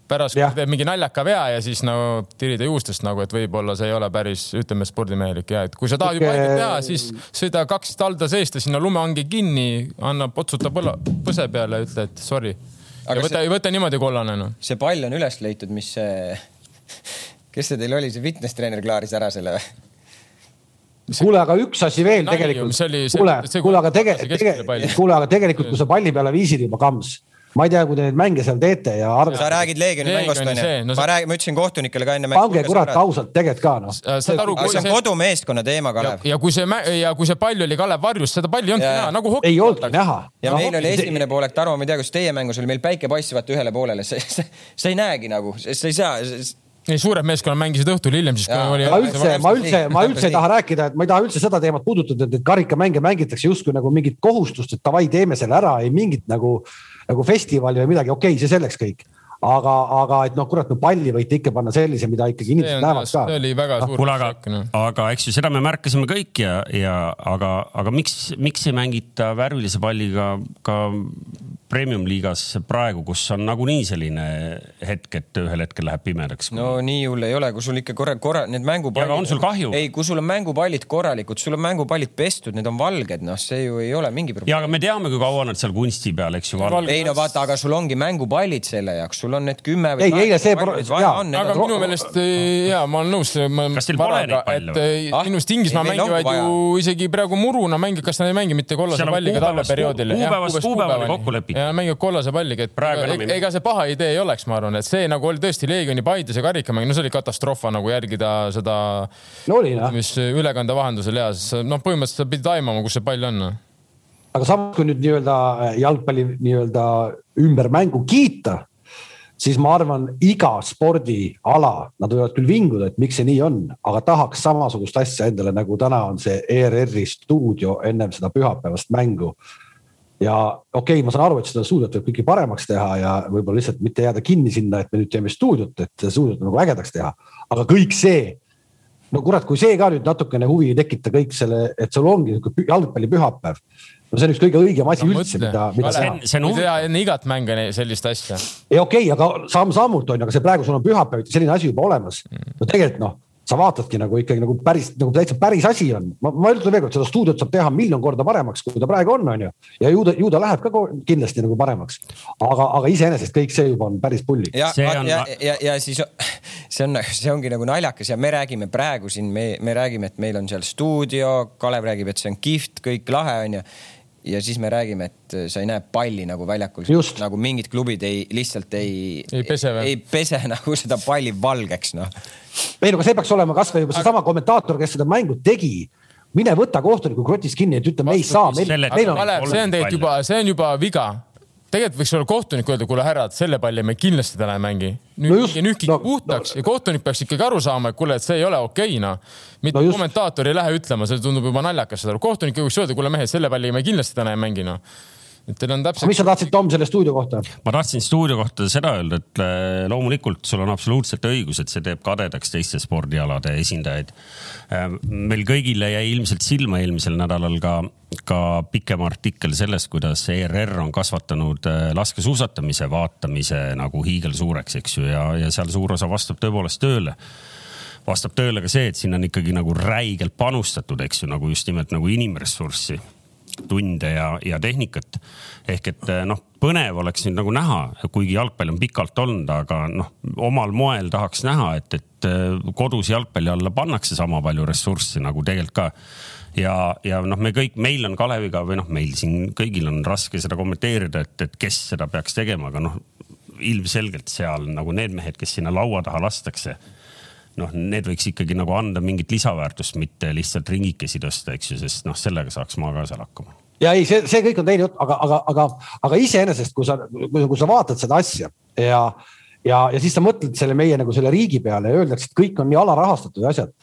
pärast teeb mingi naljaka vea ja siis no tirida juustest nagu, et võib-olla see ei ole päris, ütleme, spordimehelik ja et kui sa tahad juba haiget teha, siis sõida kaks talda seest ja sinna lumehangi kinni, anna, potsuta põla, põse peale ja ütle, et sorry. ja võta võta niimoodi kollane noh. see pall on üles leitud, mis see, kes see teil oli, see fitness treener klaaris ära selle või? kuule, aga üks asi veel tegelikult. kuule, kuule, aga tegelikult, kuule, aga tegelikult, kui sa palli peale viisid juba kams ma ei tea, kui te neid mänge seal teete ja arv.... sa räägid Leegioni mängust onju no,, ma räägin, ma ütlesin kohtunikele ka enne. pange kurat ausalt tegelikult ka noh. saad aru, kui see on kodumeeskonna teema, Kalev. ja kui see ja kui see pall oli Kalev varjus, seda palli ei olnud näha nagu hoki. ei olnudki näha. ja no, meil oli esimene poolek, Tarmo, ma ei tea, kas teie mängus oli, meil päike paistis vaata ühele poolele, sa ei näegi nagu, sa ei saa ei, suured meeskonnad mängisid õhtul hiljem, siis kui oli. ma üldse, ma üldse, ma üldse ei taha rääkida, et ma ei taha üldse seda teemat puudutada, et karikamänge mängitakse justkui nagu mingit kohustust, et davai, teeme selle ära, ei mingit nagu nagu festivali või midagi, okei okay,, see selleks kõik aga, aga et noh, kurat, no palli võite ikka panna sellise, mida ikkagi inimesed näevad ka. see oli väga suur no,. aga, no. aga eks ju seda me märkasime kõik ja, ja aga, aga miks, miks ei mängita värvilise palliga ka premium-liigas praegu, kus on nagunii selline hetk, et ühel hetkel läheb pimedaks? no nii hull ei ole, kui sul ikka korra, korra need mängupallid. aga on sul kahju? ei, kui sul on mängupallid korralikud, sul on mängupallid pestud, need on valged, noh, see ju ei ole mingi probleem. ja aga me teame, kui kaua nad seal kunsti peal, eks ju. ei no vaata, aga sul ongi mängupallid selle jaoks, sul on need kümme või. ei, eile see. aga minu meelest ja ma olen nõus. kas teil pole neid palle või? Ah, minu arust Inglismaa mängivad ju isegi praegu muruna mängivad, kas nad ei mängi mitte kollase palliga talveperioodil? kuupäevast kuupäevani kokku lepitud ja mängivad kollase palliga, et praegu enam ega see paha idee ei oleks, ma arvan, et see nagu oli tõesti Leegioni Paides ja karikamäng, no see oli katastroof nagu jälgida seda no,, mis ülekande vahendusel ja noh, põhimõtteliselt sa pidid aimama, kus see pall on. aga samas, kui nüüd nii-öelda jalgpalli nii-öelda ümber mängu kiita siis ma arvan, iga spordiala, nad võivad küll vinguda, et miks see nii on, aga tahaks samasugust asja endale, nagu täna on see ERR-i stuudio ennem seda pühapäevast mängu ja okei okay,, ma saan aru, et seda stuudiot võib kõike paremaks teha ja võib-olla lihtsalt mitte jääda kinni sinna, et me nüüd teeme stuudiot, et seda stuudiot nagu ägedaks teha. aga kõik see, no kurat, kui see ka nüüd natukene huvi ei tekita kõik selle, et sul ongi niisugune jalgpallipühapäev. no see on üks kõige õigem asi no, üldse, mida, mida teha. see on teha enne igat mängu sellist asja. ei okei okay,, aga samm-sammult on ju, aga see praegu sul on pühapäeviti selline asi juba olemas. no tegelikult noh sa vaatadki nagu ikkagi nagu päris nagu täitsa päris asi on. ma, ma ütlen veel kord, seda stuudiot saab teha miljon korda paremaks, kui ta praegu on, on ju. ja ju ta, ju ta läheb ka kindlasti nagu paremaks. aga, aga iseenesest kõik see juba on päris pulli. ja, ja, ja, ja, ja siis see on, see ongi nagu naljakas ja me räägime praegu siin, me, me räägime, et meil on seal stuudio, Kalev räägib, et see on kihvt, kõik lahe on ju ja siis me räägime, et sa ei näe palli nagu väljakul, nagu mingid klubid ei, lihtsalt ei, ei pese, ei pese nagu seda palli valgeks, noh. ei no aga see peaks olema kasvõi juba seesama aga... kommentaator, kes seda mängu tegi. Mine võta kohtuniku krotis kinni, et ütle, me ei saa, see on tegelikult juba, see on juba viga tegelikult võiks olla kohtunik öelda, kuule härrad, selle palli me kindlasti täna ei mängi. nüüd no nühkige no, puhtaks no, ja kohtunik peaks ikkagi aru saama, et kuule, et see ei ole okei okay, noh. mitte no kommentaator ei lähe ütlema, see tundub juba naljakas, saad aru. kohtunik võiks öelda, kuule mehed, selle palli me kindlasti täna ei mängi noh et teil on täpselt. mis sa tahtsid, Tom, selle stuudio kohta? ma tahtsin stuudio kohta seda öelda, et äh, loomulikult sul on absoluutselt õigus, et see teeb kadedaks teiste spordialade esindajaid. Äh, meil kõigile jäi ilmselt silma eelmisel nädalal ka, ka pikem artikkel sellest, kuidas ERR on kasvatanud äh, laskesuusatamise vaatamise nagu hiigelsuureks, eks ju, ja, ja seal suur osa vastab tõepoolest tööle vastab tööle ka see, et siin on ikkagi nagu räigelt panustatud, eks ju, nagu just nimelt nagu inimressurssi tunde ja, ja tehnikat. ehk et eh, noh, põnev oleks nüüd nagu näha, kuigi jalgpall on pikalt olnud, aga noh, omal moel tahaks näha, et, et eh, kodus jalgpalli alla pannakse sama palju ressurssi nagu tegelikult ka ja, ja noh, me kõik, meil on Kaleviga või noh, meil siin kõigil on raske seda kommenteerida, et, et kes seda peaks tegema, aga noh, ilmselgelt seal nagu need mehed, kes sinna laua taha lastakse noh, need võiks ikkagi nagu anda mingit lisaväärtust, mitte lihtsalt ringikesi tõsta, eks ju, sest noh, sellega saaks ma ka seal hakkama. ja ei, see, see kõik on teine jutt, aga, aga, aga, aga iseenesest, kui sa, kui sa vaatad seda asja ja, ja, ja siis sa mõtled selle meie nagu selle riigi peale ja öeldakse, et kõik on nii alarahastatud asjad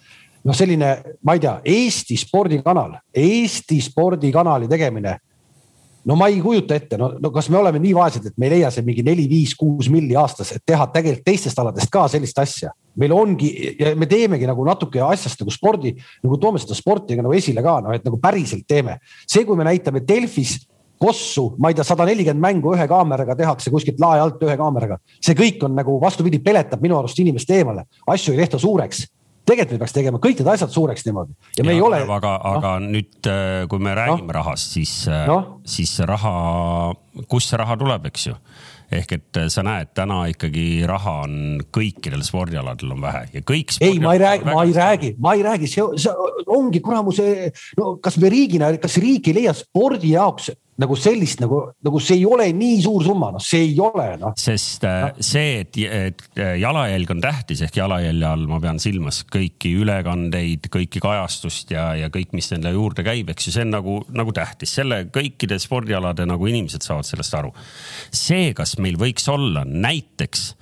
noh, selline, ma ei tea, Eesti spordikanal, Eesti spordikanali tegemine no ma ei kujuta ette, no, no kas me oleme nii vaesed, et me ei leia see mingi neli, viis, kuus milli aastas, et teha tegelikult teistest aladest ka sellist asja. meil ongi me teemegi nagu natuke asjast nagu spordi, nagu toome seda sporti nagu esile ka, noh, et nagu päriselt teeme. see, kui me näitame Delfis Kossu, ma ei tea, sada nelikümmend mängu ühe kaameraga tehakse kuskilt lae alt ühe kaameraga. see kõik on nagu vastupidi, peletab minu arust inimest eemale, asju ei tehta suureks tegelikult me peaks tegema kõik need asjad suureks niimoodi ja me ja, ei ole. aga, aga no. nüüd, äh, kui me räägime no. rahast, siis no., siis raha, kust see raha tuleb, eks ju ehk et äh, sa näed, täna ikkagi raha on kõikidel spordialadel on vähe ja kõik. ei, ma ei räägi, ma ei räägi, ma ei räägi, see ongi kuramuse, no kas me riigina, kas riik ei leia spordi jaoks nagu sellist nagu, nagu see ei ole nii suur summa, noh, see ei ole noh. sest äh, no. see, et, et äh, jalajälg on tähtis ehk jalajälje all ma pean silmas kõiki ülekandeid, kõiki kajastust ja, ja kõik, mis nende juurde käib, eks ju, see on nagu, nagu tähtis, selle kõikide spordialade nagu inimesed saavad sellest aru. see, kas meil võiks olla näiteks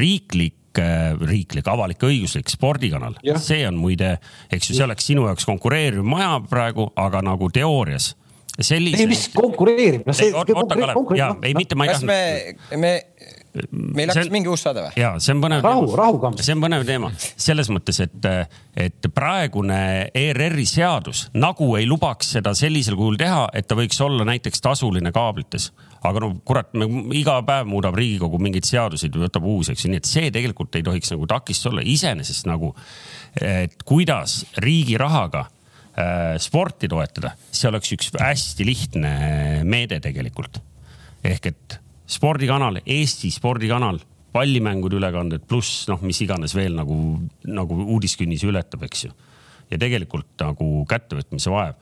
riiklik äh, riiklik avalik-õiguslik spordikanal, see on muide, eks ju, see oleks sinu jaoks konkureeriv maja praegu, aga nagu teoorias sellise. ei, mis konkureerib, no see. oota, Kalev, jaa, ei mitte ma ei tahtnud. kas me, me, meil hakkas mingi uus saade või? ja see on põnev. rahu, rahu kamps. see on põnev teema selles mõttes, et, et praegune ERR-i seadus nagu ei lubaks seda sellisel kujul teha, et ta võiks olla näiteks tasuline kaablites aga no kurat, iga päev muudab Riigikogu mingeid seaduseid või võtab uusi, eks ju, nii et see tegelikult ei tohiks nagu takistus olla iseenesest nagu, et kuidas riigi rahaga sporti toetada, see oleks üks hästi lihtne meede tegelikult. ehk et spordikanal, Eesti spordikanal, pallimängude ülekanded pluss noh, mis iganes veel nagu, nagu uudiskünnise ületab, eks ju. ja tegelikult nagu kättevõtmise vajab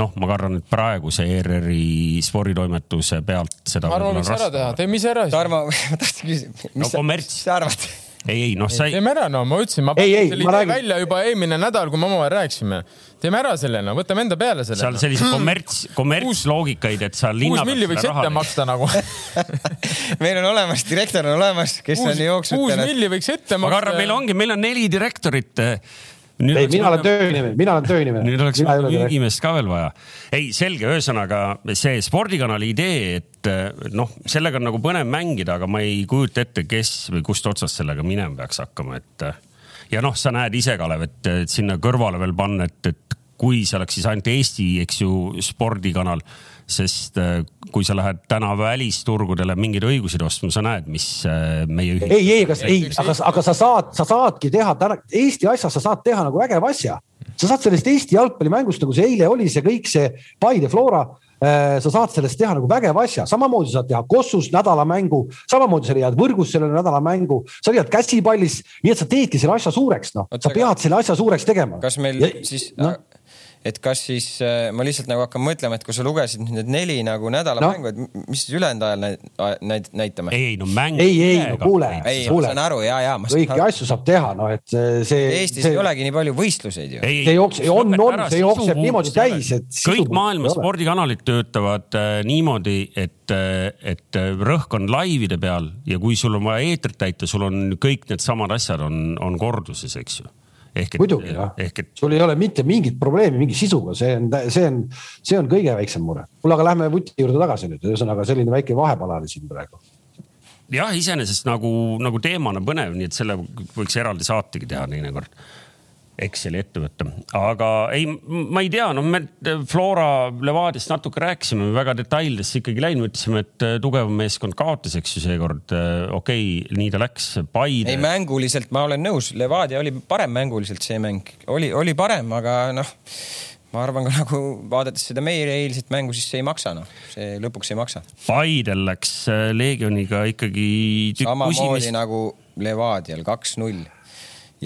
noh, ma kardan, et praeguse ERR-i sporditoimetuse pealt seda. ma arvan, võiks ära teha, teeme ise ära. Tarmo, ma tahtsin küsida, mis no, sa, sa arvad? Ei, ei noh, sa ei. teeme ära, no ma ütlesin, ma pakkusin selle idee räägin... välja juba eelmine nädal, kui me omavahel rääkisime. teeme ära selle, no võtame enda peale selle. seal selliseid kommerts, kommertsloogikaid, et sa linna. kuus milli võiks ette maksta nagu meil on olemas, direktor on olemas, kes uus, on jooksutanud. kuus milli võiks ette maksta. ma arvan, meil ongi, meil on neli direktorit ei, mina olen tööinimene, mina olen tööinimene. nüüd oleks müügimeest ka veel vaja. ei, selge, ühesõnaga see spordikanali idee, et noh, sellega on nagu põnev mängida, aga ma ei kujuta ette, kes või kust otsast sellega minema peaks hakkama, et. ja noh, sa näed ise, Kalev, et sinna kõrvale veel panna, et, et kui see oleks siis ainult Eesti, eks ju, spordikanal sest kui sa lähed täna välisturgudele mingeid õigusi ostma, sa näed, mis äh, meie ühiskond. ei, ei, aga, ei, aga, aga sa saad, sa saadki teha täna Eesti asjas, sa saad teha nagu vägeva asja. sa saad sellest Eesti jalgpallimängust, nagu see eile oli, see kõik see Paide Flora äh, sa saad sellest teha nagu vägeva asja, samamoodi saad teha Kossus nädalamängu, samamoodi sa leiad võrgus selle nädalamängu, sa leiad käsipallis, nii et sa teedki selle asja suureks, noh, sa pead selle asja suureks tegema. kas meil ja, siis no?, et kas siis äh, ma lihtsalt nagu hakkan mõtlema, et kui sa lugesid need neli nagu nädala no. mängu, et mis siis ülejäänud ajal näit-, näitame? ei no mäng. ei, ei no kuule. ei, ma saan aru ja, ja. kõiki asju saab teha, no et see. Eestis see... ei olegi nii palju võistluseid ju. see jookseb, on, on, see jookseb niimoodi täis, et. kõik maailma spordikanalid töötavad äh, niimoodi, et äh, et rõhk on laivide peal ja kui sul on vaja eetrit täita, sul on kõik needsamad asjad on, on korduses, eks ju ehk et. muidugi jah, et... sul ei ole mitte mingit probleemi mingi sisuga, see on, see on, see on kõige väiksem mure. kuule, aga lähme vuti juurde tagasi nüüd, ühesõnaga selline väike vahepala oli siin praegu. jah, iseenesest nagu, nagu teemana põnev, nii et selle võiks eraldi saategi teha teinekord Exceli ette võtta, aga ei, ma ei tea, noh, me Flora Levadiast natuke rääkisime, väga detailidesse ikkagi läinud, ütlesime, et äh, tugevam meeskond kaotas, eks ju, seekord. Äh, okei okay,, nii ta läks, Paide. ei, mänguliselt ma olen nõus, Levadia oli parem mänguliselt see mäng, oli, oli parem, aga noh ma arvan ka nagu vaadates seda meie eilset mängu, siis see ei maksa noh, see lõpuks ei maksa. Paidel läks äh, Leegioniga ikkagi. samamoodi nagu Levadial kaks-null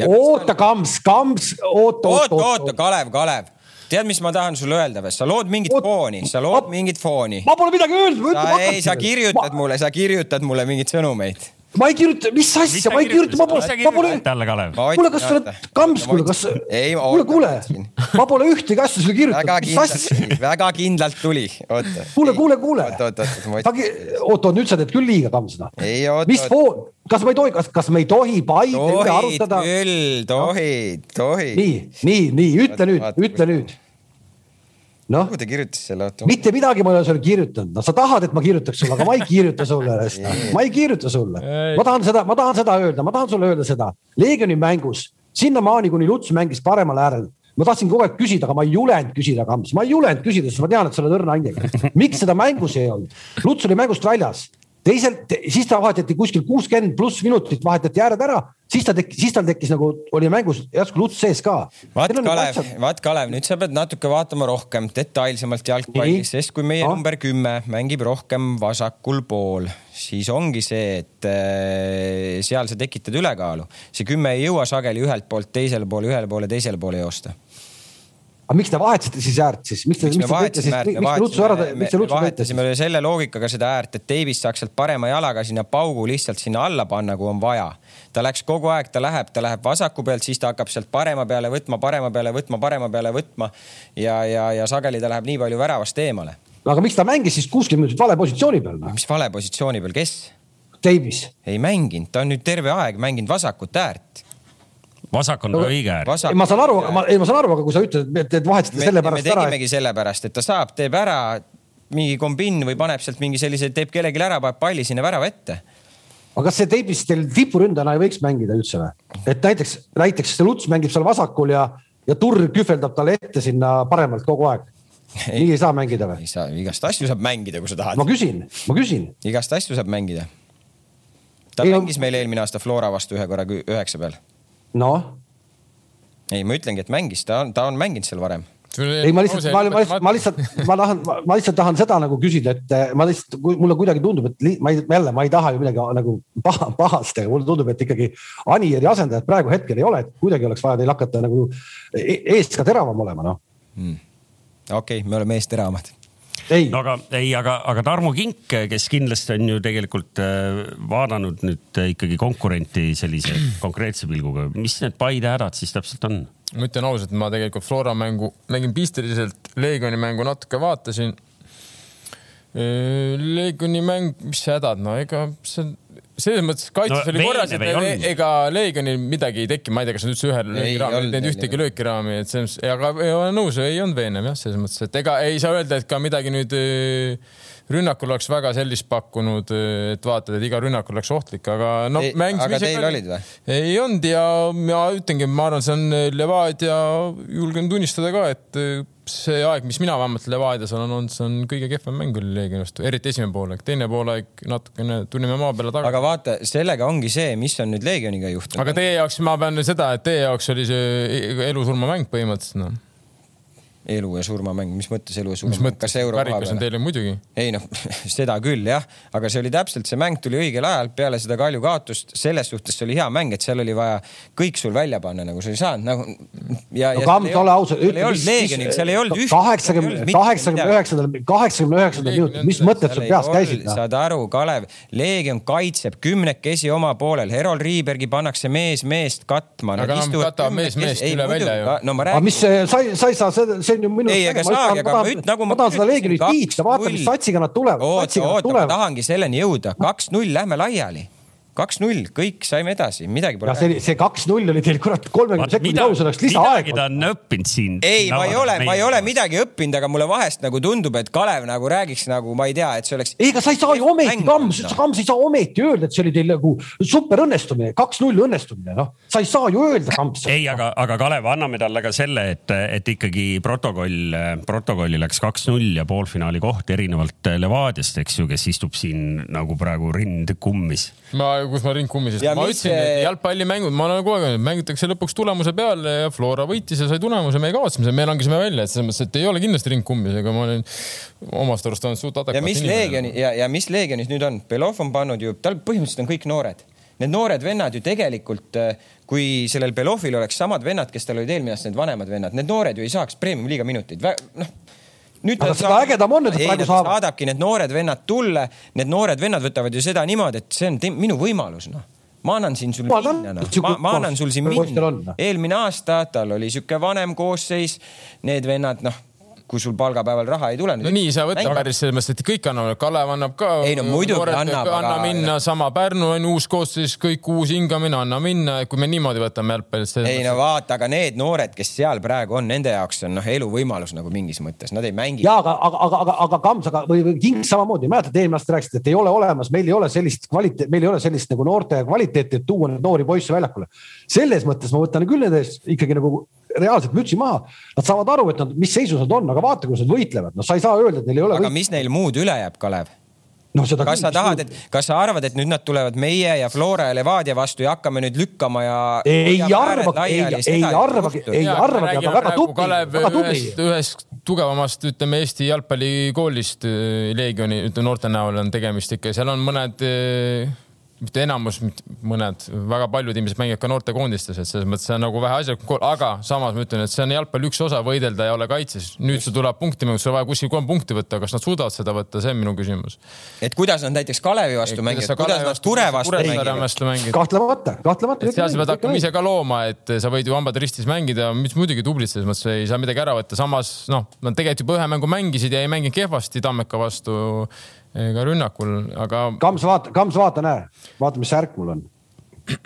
oota, Kams, Kams, oota, oota, oota, Kalev, Kalev tead, mis ma tahan sulle öelda või? sa lood mingit Oot, fooni, sa lood ma, mingit fooni. ma pole midagi öelnud. ei, sa kirjutad ma... mulle, sa kirjutad mulle mingeid sõnumeid ma ei kirjuta, mis asja, ma ei kirjuta, ma pole, ma pole. talle, Kalev. kuule, kas sa oled kams, kuule, kas, kuule, kuule, ma pole ühtegi asja sulle kirjutanud, mis asja. väga kindlalt tuli, oota. kuule, kuule, kuule. oot, oot, oot. nüüd sa teed küll liiga, noh. oot. mis foon, kas ma ei tohi, kas, kas me ei tohi Paide üle arutada? küll, tohid, tohid. nii, nii, nii, ütle nüüd, ütle nüüd noh. kuhu ta kirjutas selle? mitte midagi ma ei ole sulle kirjutanud, no sa tahad, et ma kirjutaks sulle, aga ma ei kirjuta sulle ma ei kirjuta sulle. ma tahan seda, ma tahan seda öelda, ma tahan sulle öelda seda. Leegioni mängus sinnamaani, kuni Luts mängis paremal äärel, ma tahtsin kogu aeg küsida, aga ma ei julenud küsida, Kams, ma ei julenud küsida, sest ma tean, et sa oled õrna hingega. miks seda mängus ei olnud? Luts oli mängust väljas teisel, siis ta vahetati kuskil kuuskümmend pluss minutit, vahetati ääred ära, siis ta tekkis, siis tal tekkis nagu oli mängus järsku luts sees ka. vaat Kalev, vaat Kalev, nüüd sa pead natuke vaatama rohkem detailsemalt jalgpalli, sest kui meie no. number kümme mängib rohkem vasakul pool, siis ongi see, et äh, seal sa tekitad ülekaalu. see kümme ei jõua sageli ühelt poolt teisele poole, ühele poole, teisele poole joosta aga miks te vahetasite siis äärt siis, miks te, miks te tõite siis, miks te Lutsu ära, miks te Lutsu tõite siis? selle loogikaga seda äärt, et Davis saaks sealt parema jalaga sinna paugu lihtsalt sinna alla panna, kui on vaja. ta läks kogu aeg, ta läheb, ta läheb vasaku pealt, siis ta hakkab sealt parema peale võtma, parema peale võtma, parema peale võtma ja, ja, ja sageli ta läheb nii palju väravast eemale. aga miks ta mängis siis kuuskümmend minutit vale positsiooni peal no?? mis vale positsiooni peal, kes? Davis. ei mänginud, ta on nüüd terve aeg mänginud vasakut äärt vasak on no, õige äär. ma saan aru, ma, ei ma saan aru, aga kui sa ütled, et, et vahetasite sellepärast ära. me tegimegi sellepärast, et ta saab, teeb ära mingi kombinn või paneb sealt mingi sellise, teeb kellelegi ära, paneb palli sinna värava ette aga kas see teibis teil tipuründajana ei võiks mängida üldse või? et näiteks, näiteks see Luts mängib seal vasakul ja, ja Turr kühveldab talle ette sinna paremalt kogu aeg. nii ei saa mängida või? ei saa, igast asju saab mängida, kui sa tahad. ma küsin, ma küsin. igast asju saab mängida. ta ei, mängis meil eelmine aasta Flora vastu ühe korra üheksa peal noh. ei, ma ütlengi, et mängis, ta on, ta on mänginud seal varem. Ei, ma lihtsalt, ma, ma lihtsalt, ma lihtsalt, ma tahan, ma lihtsalt tahan seda nagu küsida, et eh, ma lihtsalt, mulle kuidagi tundub, et li, ma ei, jälle, ma ei taha ju midagi nagu paha, pahast, aga mulle tundub, et ikkagi Anieri asendajat praegu hetkel ei ole, et kuidagi oleks vaja teil hakata nagu e-, eest ka teravam olema, noh. Hmm.. okei okay,, me oleme eest teravamad no aga ei, aga, aga Tarmo Kink, kes kindlasti on ju tegelikult äh, vaadanud nüüd äh, ikkagi konkurenti sellise konkreetse pilguga, mis need Paide hädad siis täpselt on? ma ütlen ausalt, ma tegelikult Flora mängu nägin pisteliselt, Leegioni mängu natuke vaatasin. Äh, Leegioni mäng, mis hädad, no ega see selles mõttes kaitses no, oli korras, et need, ega Leegionil midagi ei tekkinud, ma ei tea, kas nad üldse ühe löögiraami, need ühtegi löökiraami, et selles mõttes, aga ei ole nõus, ei olnud veenev jah, selles mõttes, et ega ei saa öelda, et ka midagi nüüd rünnakul oleks väga sellist pakkunud, et vaatad, et iga rünnak oleks ohtlik, aga no ei, aga teil olid või? ei olnud ja ma ütlengi, ma arvan, see on Levadia, julgen tunnistada ka, et see aeg, mis mina vähemalt Levadias olen olnud, see on kõige kehvem mäng oli Leegioni vastu, eriti esimene poolaeg, teine poolaeg natukene tulime maa peale tagasi. aga vaata, sellega ongi see, mis on nüüd Leegioniga juhtunud. aga teie jaoks, ma pean seda, et teie jaoks oli see elu-surma mäng põhimõtteliselt noh elu ja surma mäng, mis mõttes elu ja surma mäng, kas euro koha peal? ei noh, seda küll jah, aga see oli täpselt, see mäng tuli õigel ajal peale seda Kalju kaotust, selles suhtes see oli hea mäng, et seal oli vaja kõik sul välja panna, nagu sa ei saanud nagu. Ja no,, Kams, ole aus. Leegionil, seal ei olnud ühtegi. kaheksakümne, kaheksakümne üheksandal, kaheksakümne üheksandal minutil, mis mõtted sul peas käisid? saad aru, Kalev, Leegion kaitseb kümnekesi oma poolel, Herol Riibergi pannakse mees meest katma. aga nad katavad mees meest üle välja ju. no ma räägin. mis sa ei, sa ei saa, see see on ju minu. ei, ega saagi, aga ma ütlen, nagu ma. ma tahan seda Leegionit kiita, vaata, mis satsiga nad tulevad. oota, oota, ma tahangi selleni jõuda, kaks-null, lähme laiali kaks-null, kõik saime edasi, midagi pole. see, see kaks-null oli teil kurat kolmekümne sekundi kaugusel oleks lisaaeg. midagi ta on õppinud siin. ei, ma ei ole, ma ei ole midagi õppinud, aga mulle vahest nagu tundub, et Kalev nagu räägiks nagu ma ei tea, et see oleks. ei, aga sa ei saa ju ometi, Kams, Kams ei saa ometi öelda, et see oli teil nagu super õnnestumine, kaks-null õnnestumine, noh. sa ei saa ju öelda, Kams. ei, aga, aga Kalev, anname talle ka selle, et, et ikkagi protokoll, protokolli läks kaks-null ja poolfinaali koht erinevalt Levadiast, eks ju, kes istub siin nagu praegu rind kummis. ma, kus ma rind kummisin ma ütlesin see..., et jalgpallimängud, ma olen kogu aeg öelnud, mängitakse lõpuks tulemuse peale ja Flora võitis ja sai tulemuse, me kavatseme seda, me langesime välja, et selles mõttes, et ei ole kindlasti ring kummis, ega ma olen omast arust olnud suht adekvaatne. ja mis Leegioni ja, ja mis Leegionis nüüd on, Belov on pannud ju, tal põhimõtteliselt on kõik noored. Need noored vennad ju tegelikult, kui sellel Belovil oleks samad vennad, kes tal olid eelmine aasta, need vanemad vennad, need noored ju ei saaks premium-liiga minuteid, noh nüüd aga seda saab... ägedam on, et praegu saab. saadabki need noored vennad tulla, need noored vennad võtavad ju seda niimoodi, et see on minu võimalus, noh ma annan siin sul minna, noh. ma, ma annan sul siin minna. eelmine aasta tal oli sihuke vanem koosseis, need vennad, noh kui sul palgapäeval raha ei tule. no nii ei saa võtta mäng... päris selles mõttes, et kõik annavad, Kalev annab ka. ei no muidugi annab. anna minna, sama Pärnu on uus koosseis, kõik uus hingamine, anna minna, kui me niimoodi võtame jalgpallist. ei no vaata, aga need noored, kes seal praegu on, nende jaoks on noh, eluvõimalus nagu mingis mõttes, nad ei mängi. ja aga, aga, aga, aga, aga Kams, aga või, või King samamoodi, mäletad, eelmine aasta rääkisid, et ei ole olemas, meil ei ole sellist kvaliteet, meil ei ole sellist nagu noorte kvaliteeti, et tuua neid noori poisse väljakule. selles mõttes ma võtan küll nende eest ikkagi nagu reaalselt mütsi maha. Nad saavad aru, et nad, mis seisus nad on, aga vaata, kuidas nad võitlevad, noh, sa ei saa öelda, et neil ei ole. aga võit... mis neil muud üle jääb, Kalev? no seda kas sa tahad, et, kas sa arvad, et nüüd nad tulevad meie ja Flora ja Levadia vastu ja hakkame nüüd lükkama ja? ei arva, ei, ei arvagi, ei arvagi, aga väga tubli. Kalev ühest, ühest tugevamast, ütleme Eesti jalgpallikoolist äh, Leegioni, ütleme noorte näol on tegemist ikka, seal on mõned äh, mitte enamus, mõned, väga paljud inimesed mängivad ka noortekoondistes, et selles mõttes see on nagu vähe asjalik, aga samas ma ütlen, et see on jalgpalli üks osa, võidelda ja olla kaitses. nüüd sul tuleb punkti mäng, sul on vaja kuskil kolm punkti võtta, kas nad suudavad seda võtta, see on minu küsimus. et kuidas nad näiteks Kalevi vastu mängivad, kuidas nad Kure vastu mängivad? kahtlemata, kahtlemata. seal sa pead hakkama ise ka looma, et sa võid ju hambad ristis mängida, mis muidugi tublid selles mõttes, ei saa midagi ära võtta, samas noh, nad tegelikult juba ühe mängu mängisid ja ei mänginud kehvasti Tammeka vastu ka rünnakul, aga. Kams, vaata, Kams, vaata, näe, vaata, mis särk mul on.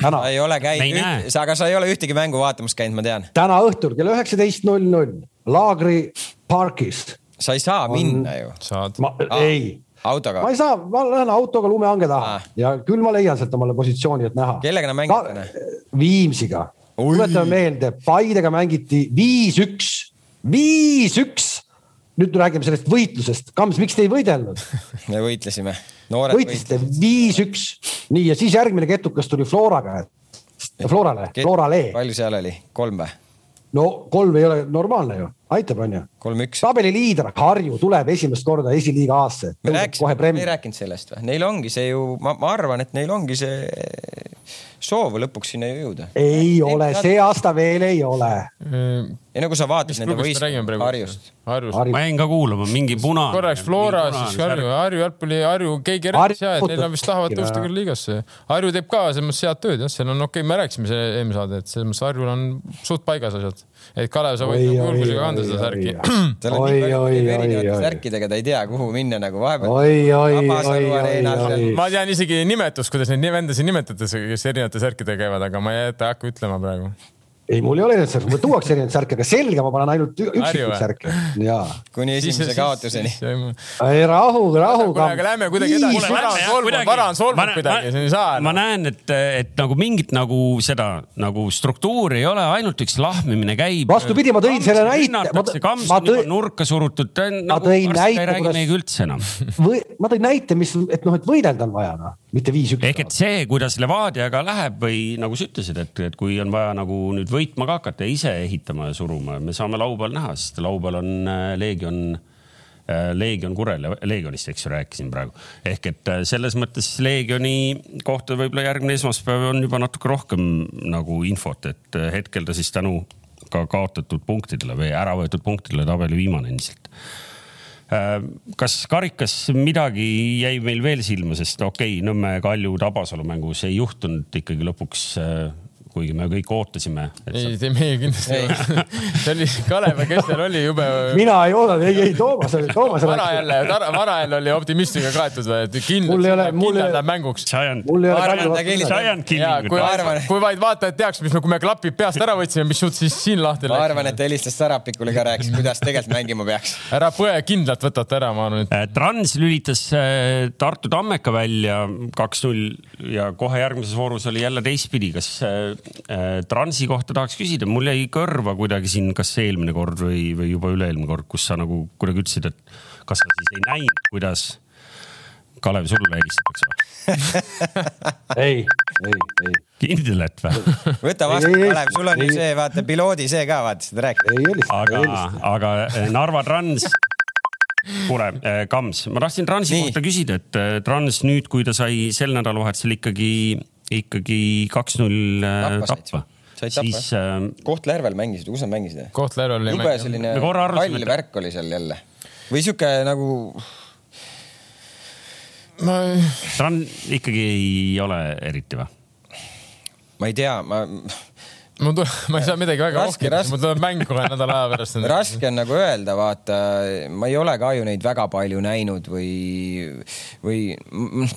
täna. ei ole käinud, aga sa ei ole ühtegi mängu vaatamas käinud, ma tean. täna õhtul kell üheksateist null null Laagri parkist. sa ei saa on... minna ju. saad. ei autoga? ma ei saa, ma lähen autoga lumehange taha ah. ja küll ma leian sealt omale positsiooni, et näha. kellega nad mängivad täna? Viimsiga. tuletame meelde, Paidega mängiti viis-üks, viis-üks nüüd räägime sellest võitlusest. Kams, miks te ei võidelnud? me võitlesime. võitlesite viis-üks, nii ja siis järgmine ketukas tuli Floraga. Florale, Florale. palju seal oli, kolm või? no kolm ei ole normaalne ju, aitab, onju. kolm-üks. tabeliliider Harju tuleb esimest korda esiliiga A-sse. me rääkisime, me ei rääkinud sellest või? Neil ongi see ju, ma, ma arvan, et neil ongi see soov lõpuks sinna jõuda. ei ole, see aasta veel ei ole. ja nagu sa vaatad nende võistlust Harjust. Harjust. ma jäin ka kuulama, mingi punane. korraks Flora, siis Harju, Harju jalgpalli, Harju, keegi rääkis ja, et neil on vist tahavad tõusta küll liigasse. Harju teeb ka selles mõttes head tööd jah, seal on okei okay,, me rääkisime see eelmine saade, et selles mõttes Harjul on suht paigas asjad et Kalev, sa võid nagu julgusega kanda seda särki. tal on nii palju erinevate särkidega, ta ei tea, kuhu minna nagu vahepeal. ma tean isegi nimetust, kuidas neid vendasid nimetatakse, kes erinevate särkidega käivad, aga ma ei hakka ütlema praegu ei, mul ei ole erinevaid särke, mul tuuakse erinevaid särke, aga selga ma panen ainult üksikuid särke. kuni esimese kaotuseni. ei rahu, rahu. aga lähme kuidagi edasi. vara on solvunud kuidagi, see ei saa. ma näen, et, et nagu mingit nagu seda nagu struktuuri ei ole, ainult üks lahmimine käib. vastupidi, ma tõin selle näite. kamps on juba nurka surutud. ma nagu tõin näite, kuidas. meiega üldse enam. või ma tõin näite, mis, et noh, et võidelda on vaja noh, mitte viis-üks. ehk et see, kuidas Levadiaga läheb või nagu sa ütlesid, et, et kui on vaja nagu nüüd võitma ka hakata ja ise ehitama ja suruma, me saame laupäeval näha, sest laupäeval on äh, Leegion äh, Leegion Kurel, Leegionist, eks ju, rääkisin praegu. ehk et äh, selles mõttes Leegioni kohta võib-olla järgmine esmaspäev on juba natuke rohkem nagu infot, et hetkel ta siis tänu ka kaotatud punktidele või ära võetud punktidele tabeli viimane endiselt. Kas karikas midagi jäi meil veel silma, sest okei okay,, Nõmme, Kalju, Tabasalu mängus ei juhtunud ikkagi lõpuks kuigi me kõik ootasime. ei sa..., meie kindlasti ei see oli, Kalev, kes seal oli jube. mina ei oodanud, ei, ei Toomas oli, Toomas oli. vara jälle, vara jälle oli optimismiga kaetud või, et kindlalt, kindlalt läheb mänguks. mul ei ole. kui, kui vaid vaatajad teaks, mis me, kui me klapid peast ära võtsime, mis jutt siis siin lahti läks. ma arvan, et helistas Sarapikule ka, rääkis, kuidas tegelikult mängima peaks. ära põe, kindlalt võtate ära, ma arvan, et. Äh, Trans lülitas äh, Tartu Tammeka välja kaks-null ja kohe järgmises voorus oli jälle teistpidi, kas Äh, Transi kohta tahaks küsida, mul jäi kõrva kuidagi siin, kas eelmine kord või, või juba üle-eelmine kord, kus sa nagu kuidagi ütlesid, et kas sa siis ei näinud, kuidas Kalev sulle helistatakse või? ei, ei, ei. kindel, et või? võta vastu, Kalev, sul on ju see, vaata piloodi see ka, vaata seda rääkida. aga, aga äh, Narva Trans kuule, äh, Kams, ma tahtsin Transi Nii. kohta küsida, et Trans nüüd, kui ta sai sel nädalavahetusel ikkagi ikkagi kaks-null äh, tappa siis äh,. Kohtla-Järvel mängisid, kus nad mängisid? Kohtla-Järvel oli jube selline hall värk oli seal jälle või sihuke nagu. ma. Tran ikkagi ei ole eriti või? ma ei tea, ma mul tuleb, ma ei saa midagi väga rohkem, mul tuleb mäng kohe nädala aja pärast. raske on nagu öelda, vaata, ma ei ole ka ju neid väga palju näinud või, või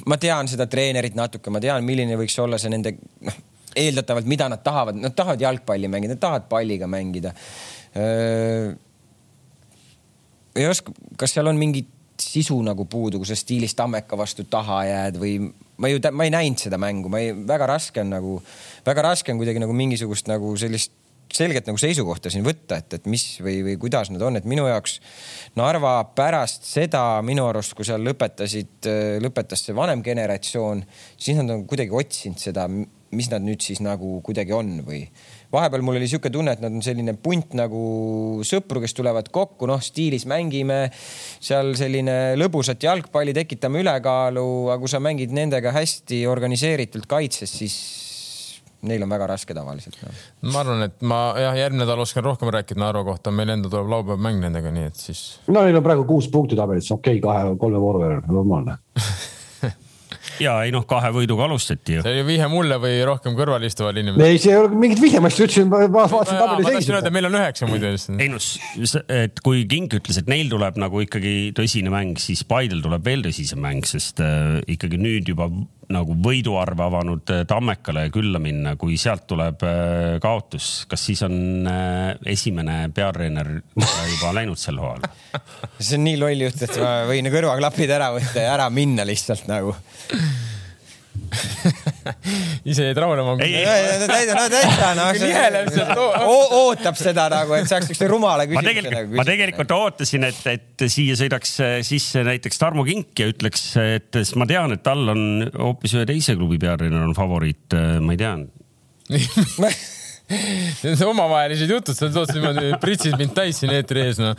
ma tean seda treenerit natuke, ma tean, milline võiks olla see nende, noh, eeldatavalt, mida nad tahavad, nad tahavad jalgpalli mängida, nad tahavad palliga mängida. ei oska, kas seal on mingit sisu nagu puudu, kui sa stiilis Tammeka vastu taha jääd või ma ju, ma ei näinud seda mängu, ma ei, väga raske on nagu, väga raske on kuidagi nagu mingisugust nagu sellist selget nagu seisukohta siin võtta, et, et mis või, või kuidas nad on, et minu jaoks Narva pärast seda minu arust, kui seal lõpetasid, lõpetas see vanem generatsioon, siis nad on kuidagi otsinud seda, mis nad nüüd siis nagu kuidagi on või vahepeal mul oli sihuke tunne, et nad on selline punt nagu sõpru, kes tulevad kokku, noh, stiilis mängime seal selline lõbusat jalgpalli, tekitame ülekaalu, aga kui sa mängid nendega hästi organiseeritult kaitses, siis neil on väga raske tavaliselt no.. ma arvan, et ma jah, järgmine nädal oskan rohkem rääkida Narva kohta, meil endal tuleb laupäev mäng nendega, nii et siis. no neil on praegu kuus punkti tabelis, okei okay,, kahe-kolme vooru järel, normaalne ja ei noh, kahe võiduga alustati ju. see oli vihje mulle või rohkem kõrval istuvale inimesele? ei, see ei ole mingit vihje, ma just ütlesin, ma vaatasin tabeli seisu. ma tahtsin öelda, meil on üheksa muidu. ei noh, et kui Kink ütles, et neil tuleb nagu ikkagi tõsine mäng, siis Paidel tuleb veel tõsisem mäng, sest äh, ikkagi nüüd juba nagu võiduarve avanud äh, Tammekale külla minna, kui sealt tuleb äh, kaotus, kas siis on äh, esimene peatreener juba läinud sel hooajal? see on nii loll jutt, et ma võin kõrvaklapid ära võtta ja ära minna lihtsalt nagu ise jäid rahunema. täitsa, no täitsa, noh. ootab seda nagu, et saaks siukse rumala küsimuse. ma tegelikult, nagu ma tegelikult ootasin, et, et siia sõidaks sisse näiteks Tarmo Kink ja ütleks, et sest ma tean, et tal on hoopis ühe teise klubi peatreener on favoriit, ma ei tea Need on omavahelised jutud, sa tood niimoodi, pritsid mind täis siin eetri ees, noh.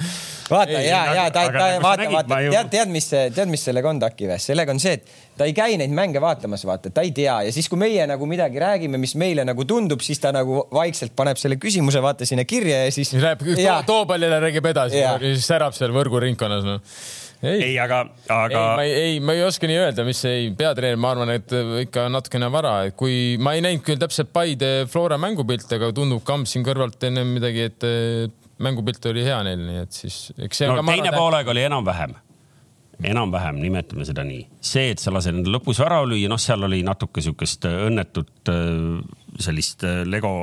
vaata ja, ja ta, ta, vaata, vaata, tead, tead, mis, tead, mis sellega on, Taki või? sellega on see, et ta ei käi neid mänge vaatamas, vaata, ta ei tea ja siis, kui meie nagu midagi räägime, mis meile nagu tundub, siis ta nagu vaikselt paneb selle küsimuse vaata sinna kirja ja siis. Läheb toopallile, räägib edasi ja siis särab seal võrguringkonnas, noh ei, ei, aga, aga. ei, ma ei, ma ei oska nii öelda, mis ei, peatreener, ma arvan, et ikka natukene vara, et kui ma ei näinud küll täpselt Paide Flora mängupilte, aga tundub Kamps siin kõrvalt ennem midagi, et mängupilt oli hea neil, nii et siis eks see no, teine poolega oli enam-vähem enam-vähem, nimetame seda nii. see, et sa lased endale lõpus ära lüüa, noh, seal oli natuke sihukest õnnetut sellist Lego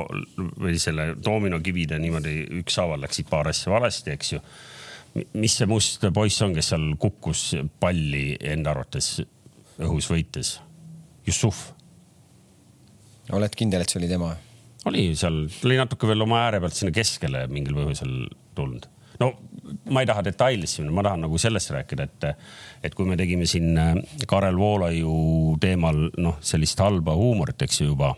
või selle doominokivide niimoodi ükshaaval läksid paar asja valesti, eks ju mis see must poiss on, kes seal kukkus palli enda arvates õhus võites? Jussuf. oled kindel, et see oli tema? oli seal, oli natuke veel oma ääre pealt sinna keskele mingil põhjusel tulnud. no ma ei taha detailidesse minna, ma tahan nagu sellest rääkida, et, et kui me tegime siin äh, Karel Voolaiu teemal noh, sellist halba huumorit, eks ju juba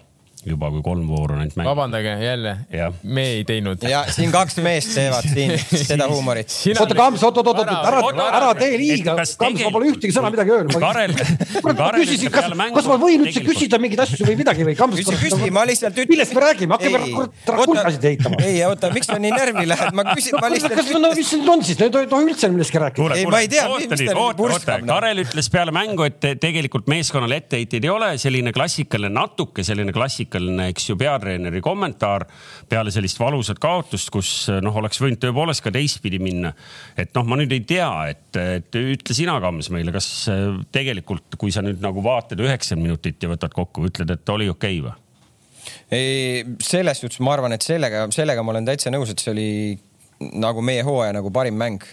juba kui kolm vooru ainult mängida. vabandage jälle, me ei teinud. ja siin kaks meest teevad siin seda huumorit. oota, Kams, oot, oot, oot, ära, ära tee liiga. Kams, ma pole ühtegi sõna midagi öelnud. Karel, Karel küsisin, kas, kas ma võin üldse küsida mingeid asju või midagi või? küsi, küsi, ma lihtsalt ütlen. millest me räägime, hakkame rakursasid ehitama. ei, oota, miks sa nii närvi lähed, ma küsin, ma lihtsalt. kas, no mis see on siis, ei tohi üldse millestki rääkida. ei, ma ei tea, mis ta nüüd purskab. Karel ütles peale mängu, et tegelikult meeskonnale etteheiteid ei ole, selline klassikaline, natuke selline klassikaline, eks ju, peatreeneri kommentaar peale sellist valusat kaotust, kus noh, oleks võinud tõepoolest ka teistpidi minna. et noh, ma nüüd ei tea, et, et ütle sina, Kams, meile, kas tegelikult, kui sa nüüd nagu vaatad üheksakümmend minutit ja võtad kokku, ütled, et oli okei okay, või? ei, selles suhtes ma arvan, et sellega, sellega ma olen täitsa nõus, et see oli nagu meie hooaja nagu parim mäng.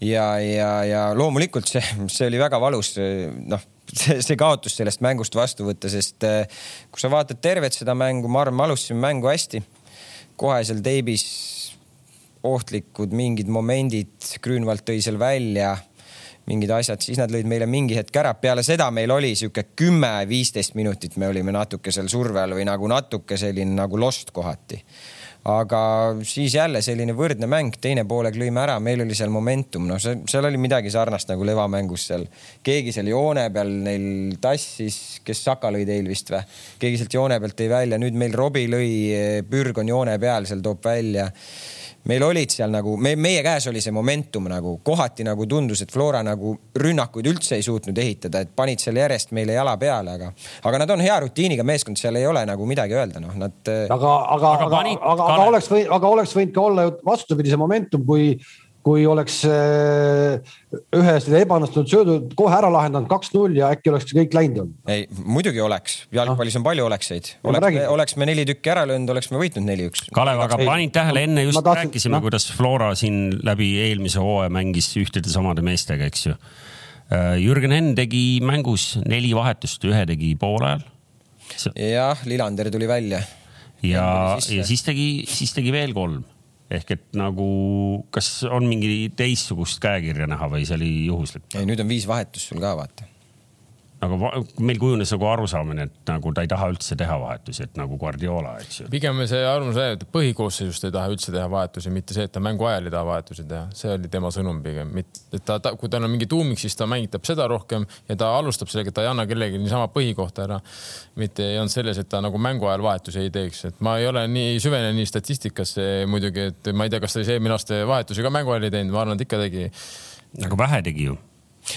ja, ja, ja loomulikult see, see oli väga valus, noh see, kaotus sellest mängust vastu võtta, sest äh, kui sa vaatad tervet seda mängu, ma arvan, me alustasime mängu hästi. kohe seal teibis ohtlikud mingid momendid, Grünwald tõi seal välja mingid asjad, siis nad lõid meile mingi hetk ära. peale seda meil oli sihuke kümme-viisteist minutit, me olime natuke seal surve all või nagu natuke selline nagu lost kohati aga siis jälle selline võrdne mäng, teine poolega lõime ära, meil oli seal momentum, noh, seal oli midagi sarnast nagu levamängus seal. keegi seal joone peal neil tassis, kes Saka lõi teil vist või? keegi sealt joone pealt tõi välja, nüüd meil Robbie lõi, Pürg on joone peal, seal toob välja meil olid seal nagu me, meie käes oli see momentum nagu kohati nagu tundus, et Flora nagu rünnakuid üldse ei suutnud ehitada, et panid seal järjest meile jala peale, aga, aga nad on hea rutiiniga meeskond, seal ei ole nagu midagi öelda, noh, nad. aga, aga, aga, aga, aga, aga oleks võinud, aga oleks võinud ka olla ju vastupidi see momentum, kui kui oleks äh, ühe selle ebaõnnestunud söödu kohe ära lahendanud kaks-null ja äkki oleks kõik läinud olnud. ei, muidugi oleks, jalgpallis on palju olekseid. oleks, oleks me neli tükki ära löönud, oleks me võitnud neli-üks. Kalev, aga panid tähele, enne just tahtsin, rääkisime no., kuidas Flora siin läbi eelmise hooaja mängis ühtede samade meestega, eks ju. Äh, Jürgen Henn tegi mängus neli vahetust, ühe tegi poolajal. jah, Lillander tuli välja. ja, ja siis tegi, siis tegi veel kolm ehk et nagu, kas on mingi teistsugust käekirja näha või see oli juhuslik? ei, nüüd on viis vahetust sul ka vaata aga meil kujunes nagu arusaamine, et nagu ta ei taha üldse teha vahetusi, et nagu Guardiola, eks ju. pigem see arvamus oli, et põhikoosseisust ei taha üldse teha vahetusi, mitte see, et ta mängu ajal ei taha vahetusi teha, see oli tema sõnum pigem, et ta, ta, kui tal on mingi tuumik, siis ta mängitab seda rohkem ja ta alustab sellega, et ta ei anna kellelegi niisama põhikohta ära. mitte ei olnud selles, et ta nagu mängu ajal vahetusi ei teeks, et ma ei ole nii süvene nii statistikasse muidugi, et ma ei tea, kas ta siis eelmine aasta vahetusi ka mängu ajal ei teinud, ma arvan, et ikka tegi. aga vähe tegi ju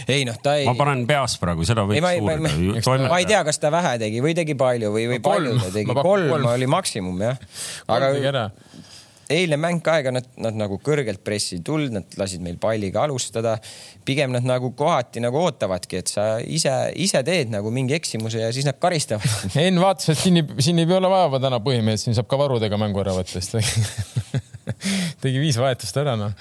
ei noh, ta ei. ma panen peas praegu, seda võiks ei, ma, uurida. ma ei tea, kas ta vähe tegi või tegi palju või, või palju ta tegi. kolm, kolm oli maksimum jah. aga eilne mäng ka, ega nad, nad nagu kõrgelt pressi ei tulnud, nad lasid meil palliga alustada. pigem nad nagu kohati nagu ootavadki, et sa ise, ise teed nagu mingi eksimuse ja siis nad karistavad. Enn vaatas, et siin ei, siin ei ole vaja täna põhimeest, siin saab ka varudega mängu ära võtta, siis tegi viis vahetust ära noh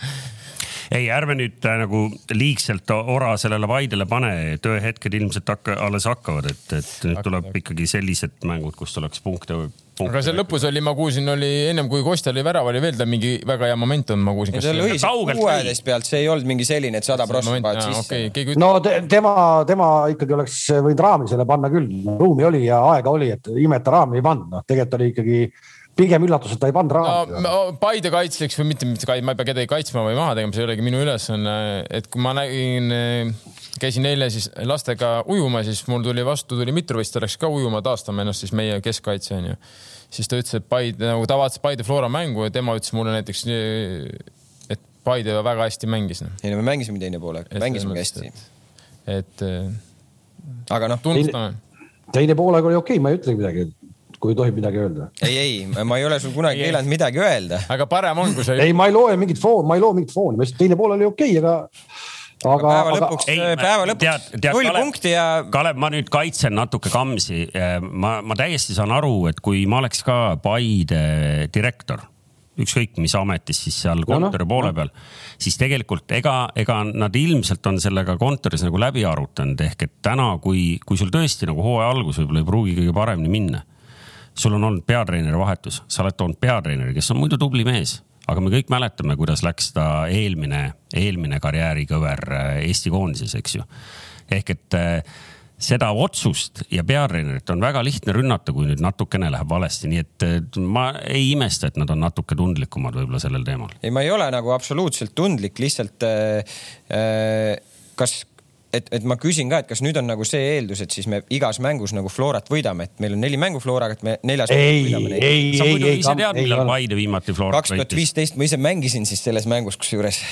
ei, ärme nüüd äh, nagu liigselt ora sellele vaidele pane, tööhetked ilmselt hakka, alles hakkavad, et, et nüüd tuleb ikkagi sellised mängud, kus tuleks punkte aga seal lõpus oli, ma kuulsin, oli ennem kui Kostja oli värav, oli veel tal mingi väga hea momentum, ma kuulsin. see lõi kuueteist pealt, see ei olnud mingi selline, et sada prossa paned sisse. okay,. No te, tema, tema ikkagi oleks võinud raami selle panna küll, ruumi oli ja aega oli, et ime, et ta raami ei pannud, noh, tegelikult oli ikkagi pigem üllatus, et ta ei pannud raami no,. Paide kaitseks või mitte, mitte, ma ei pea kedagi kaitsma või maha tegema, see ei olegi minu ülesanne, et kui ma nägin, käisin eile siis lastega ujuma, siis mul tuli vastu, tuli Mitrovist, ta läks ka ujuma, taastama ennast siis meie keskkaitse onju. siis ta ütles, et Paide nagu ta vaatas Paide Flora mängu ja tema ütles mulle näiteks Paide väga hästi mängis. Noh. ei no me mängisime teine poole, mängisime hästi. et, et aga noh, tunnustame. teine poolega oli okei okay,, ma ei ütlegi midagi kui tohib midagi öelda. ei, ei, ma ei ole sul kunagi keelanud midagi öelda. aga parem on, kui sa. ei, ma ei loe mingit fooni, ma ei loo mingit fooni, ma ütlesin, teine pool oli okei okay,, aga aga päeva lõpuks, päeva lõpuks null punkti ja. Kalev, ma nüüd kaitsen natuke Kamsi. ma, ma täiesti saan aru, et kui ma oleks ka Paide direktor, ükskõik mis ametis siis seal kontori no, no, poole peal, siis tegelikult ega, ega nad ilmselt on sellega kontoris nagu läbi arutanud, ehk et täna, kui, kui sul tõesti nagu hooaja algus võib-olla ei pruugi kõige paremini minna sul on olnud peatreeneri vahetus, sa oled toonud peatreeneri, kes on muidu tubli mees, aga me kõik mäletame, kuidas läks ta eelmine, eelmine karjäärikõver äh, Eesti koondises, eks ju. ehk et äh, seda otsust ja peatreenerit on väga lihtne rünnata, kui nüüd natukene läheb valesti, nii et äh, ma ei imesta, et nad on natuke tundlikumad võib-olla sellel teemal. ei, ma ei ole nagu absoluutselt tundlik, lihtsalt äh, kas et, et ma küsin ka, et kas nüüd on nagu see eeldus, et siis me igas mängus nagu Florat võidame, et meil on neli mängu Floraga, et me neljas. ei, ei, ei, ei. sa muidu ise tead, millal Paide viimati Florat võitis? kaks tuhat viisteist ma ise mängisin siis selles mängus kusjuures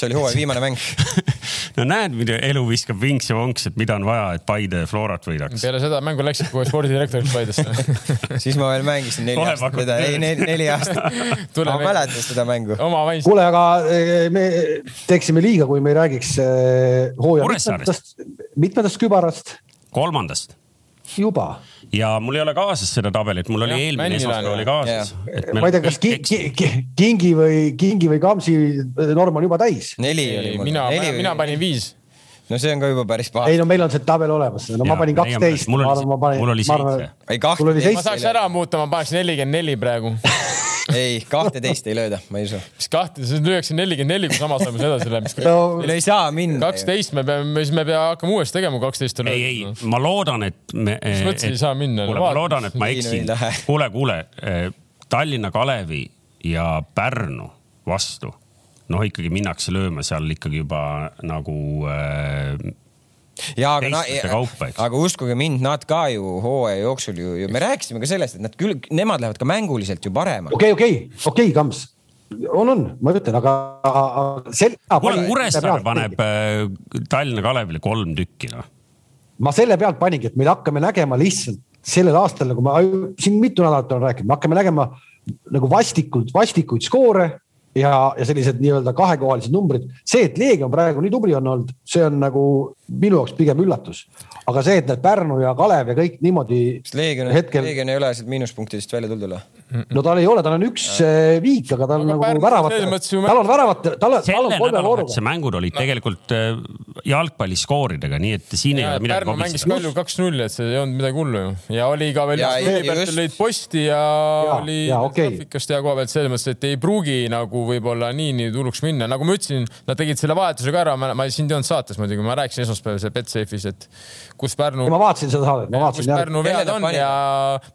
see oli hooaja viimane mäng no näed, mida elu viskab vinks ja vonks, et mida on vaja, et Paide Florat võidaks. peale seda mängu läksid kohe spordidirektoriks Paidesse siis ma veel mängisin neli Kohe aastat seda, ei neli, neli aastat. ma mäletan seda mängu. kuule, aga eh, me teeksime liiga, kui me ei räägiks eh, hooaja mitmendast, mitmendast kübarast. kolmandast. juba ja mul ei ole kaasas seda tabelit, mul oli ja, eelmine esmaspäev oli kaasas. ma ei tea, kas ki, ki, ki, Kingi või Kingi või Kamsi norm on juba täis? neli oli mul. mina, mina panin viis no see on ka juba päris paha. ei no meil on see tabel olemas, no ja, ma panin kaksteist. mul oli seitse. ei kaksteist. ma saaks ära muuta, ma paneks nelikümmend neli praegu ei, kahteteist ei lööda, ma ei usu. mis kahte, siis lüüakse nelikümmend neli, kui samas oleme edasi läheb. no ei saa minna. kaksteist me peame, siis me peame hakkama uuesti tegema, kaksteist on. ei, ei, ma loodan, et me. mis mõttes ei saa minna? kuule, ma loodan, et ma eksin. kuule, kuule, eh, Tallinna Kalevi ja Pärnu vastu, noh, ikkagi minnakse lööma seal ikkagi juba nagu äh, ja aga, no, aga uskuge mind, nad ka ju hooaja jooksul ju, ju, me rääkisime ka sellest, et nad küll, nemad lähevad ka mänguliselt ju paremaks. okei okay,, okei okay,, okei okay,, Kams on, on, ma ütlen, aga sel-. kuule, Kuressaare paneb äh, Tallinna Kalevile kolm tükki, noh. ma selle pealt paningi, et me hakkame nägema lihtsalt sellel aastal, nagu ma siin mitu nädalat olen rääkinud, me hakkame nägema nagu vastikult, vastikuid skoore ja, ja sellised nii-öelda kahekohalised numbrid. see, et Leegion praegu nii tubli on olnud, see on nagu minu jaoks pigem üllatus. aga see, et need Pärnu ja Kalev ja kõik niimoodi. Leegion hetkel..., Leegion ei ole sealt miinuspunktidest välja tulnud või? No tal ei ole, tal on üks äh, viik, aga tal on nagu väravate, tal on väravate, tal on, tal on kolme vooruga. mängud olid tegelikult äh, jalgpalliskooridega, nii et siin ja, ei ole midagi Pärnu mängis Kalju kaks-null, et see ei olnud midagi hullu ju. ja oli ka veel, lõid posti ja, ja oli okay. graafikast hea koha pealt selles mõttes, et ei pruugi nagu võib-olla nii, nii hulluks minna, nagu ma ütlesin, nad tegid selle vahetuse ka ära, ma, ma sind ei olnud saates muidugi, ma rääkisin esmaspäeval seal Betsafe'is, et kus Pärnu. ma vaatasin seda saadet, ma vaatasin. kus Pärnu vead on ja